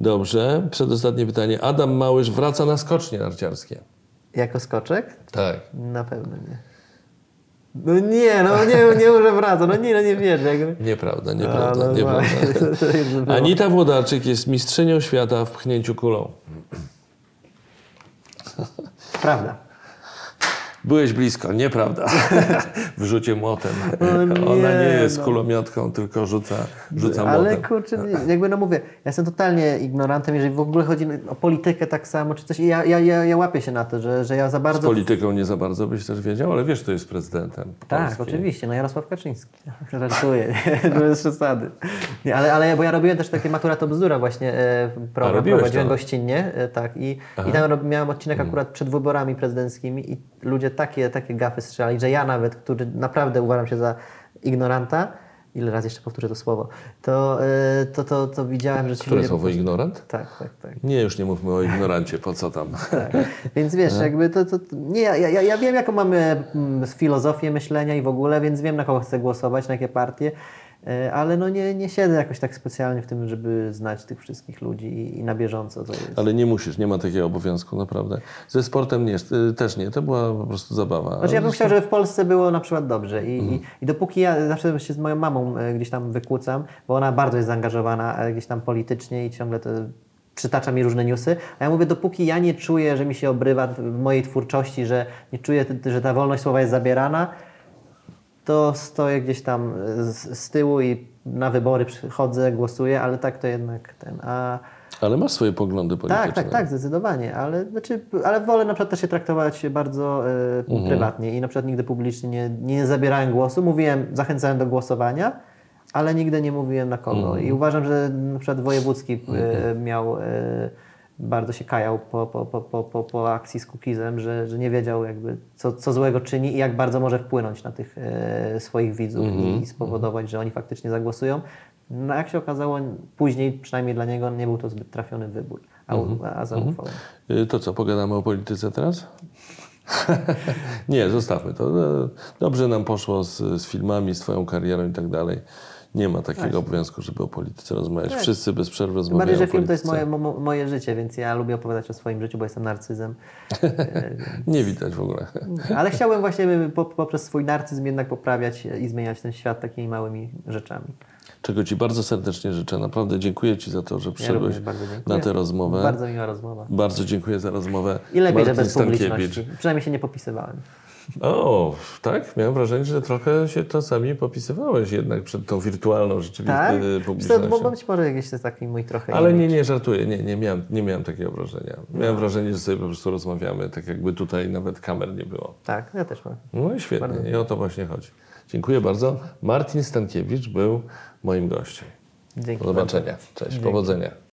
Dobrze. Przedostatnie pytanie. Adam Małysz wraca na skocznie narciarskie. Jako skoczek? Tak. Na pewno nie. No nie, no nie, nie może wraca, no nie, no nie wierzę. jakby. Nieprawda, nieprawda, no nieprawda. było. Anita Włodarczyk jest mistrzynią świata w pchnięciu kulą. Prawda. Byłeś blisko, nieprawda. W rzucie młotem. Nie, Ona nie jest no. kulomiotką, tylko rzuca, rzuca Ale młotem. kurczę, jakby no mówię, ja jestem totalnie ignorantem, jeżeli w ogóle chodzi o politykę tak samo, czy coś. I Ja, ja, ja, ja łapię się na to, że, że ja za Z bardzo polityką nie za bardzo byś też wiedział, ale wiesz, kto jest prezydentem Tak, Polski. oczywiście, no Jarosław Kaczyński. Żartuję, to jest przesady. Nie, ale, ale bo ja robiłem też takie matura to bzdura właśnie, e, program robiłeś prowadziłem to? gościnnie, e, tak, i, i tam miałem odcinek Mhm. akurat przed wyborami prezydenckimi i ludzie takie, takie gafy strzelali, że ja nawet, który naprawdę uważam się za ignoranta, ile razy jeszcze powtórzę to słowo, to, e, to, to, to widziałem, że ci Które ludzie... słowo ignorant? Tak, tak, tak. Nie, już nie mówmy o ignorancie, po co tam. Tak. Więc wiesz, jakby to, to, nie, ja, ja, ja wiem, jaką mamy mm, filozofię myślenia i w ogóle, więc wiem, na kogo chcę głosować, na jakie partie, e, ale no nie, nie siedzę jakoś tak specjalnie w tym, żeby znać tych wszystkich ludzi i, i na bieżąco to jest. Ale nie musisz, nie ma takiego obowiązku, naprawdę. Ze sportem nie, y, też nie, to była po prostu zabawa. Znaczy ja bym chciał, żeby w Polsce było na przykład dobrze i, Mhm. i, i dopóki ja zawsze się z moją mamą e, gdzieś tam wykłócam, bo ona bardzo jest zaangażowana e, gdzieś tam politycznie i ciągle to przytacza mi różne newsy, a ja mówię, dopóki ja nie czuję, że mi się obrywa w mojej twórczości, że nie czuję, że ta wolność słowa jest zabierana, to stoję gdzieś tam z, z tyłu i na wybory przychodzę, głosuję, ale tak to jednak ten. A Ale masz swoje poglądy polityczne. tak, tak, tak, zdecydowanie, ale, znaczy, ale wolę na przykład też się traktować bardzo e, Mhm. prywatnie i na przykład nigdy publicznie nie, nie zabierałem głosu. Mówiłem, zachęcałem do głosowania, ale nigdy nie mówiłem na kogo. Mhm. I uważam, że na przykład Wojewódzki e, miał, e, bardzo się kajał po, po, po, po, po, akcji z Kukizem, że, że nie wiedział jakby co, co złego czyni i jak bardzo może wpłynąć na tych e, swoich widzów Mhm. i, i spowodować, że oni faktycznie zagłosują. No jak się okazało, później przynajmniej dla niego nie był to zbyt trafiony wybór, a, Mhm. a zaufał. Y, To co, pogadamy o polityce teraz? nie, zostawmy to. E, Dobrze nam poszło z, z filmami, z Twoją karierą i tak dalej. Nie ma takiego obowiązku, żeby o polityce rozmawiać. Tak. Wszyscy bez przerwy rozmawiają bardziej, że film to jest moje, mo, moje życie, więc ja lubię opowiadać o swoim życiu, bo jestem narcyzem. Nie widać w ogóle. Ale chciałbym właśnie po, poprzez swój narcyzm jednak poprawiać i zmieniać ten świat takimi małymi rzeczami. Czego Ci bardzo serdecznie życzę. Naprawdę dziękuję Ci za to, że Ja przyszedłeś dziękuję. na tę rozmowę. Bardzo miła rozmowa. Bardzo dziękuję za rozmowę. I lepiej, że Martin bez Stankiewicz. publiczności. Przynajmniej się nie popisywałem. O, tak? Miałem wrażenie, że trochę się czasami popisywałeś jednak przed tą wirtualną rzeczywistością. Tak? Publicznością. bo być może jakiś taki mój trochę Ale nie, nie, żartuję, nie, nie, miałem, nie miałem takiego wrażenia. Miałem wrażenie, że sobie po prostu rozmawiamy, tak jakby tutaj nawet kamer nie było. Tak, ja też mam. No i świetnie, i o to właśnie chodzi. Dziękuję bardzo. Martin Stankiewicz był moim gościem. Dzięki Do zobaczenia. Cześć, powodzenia.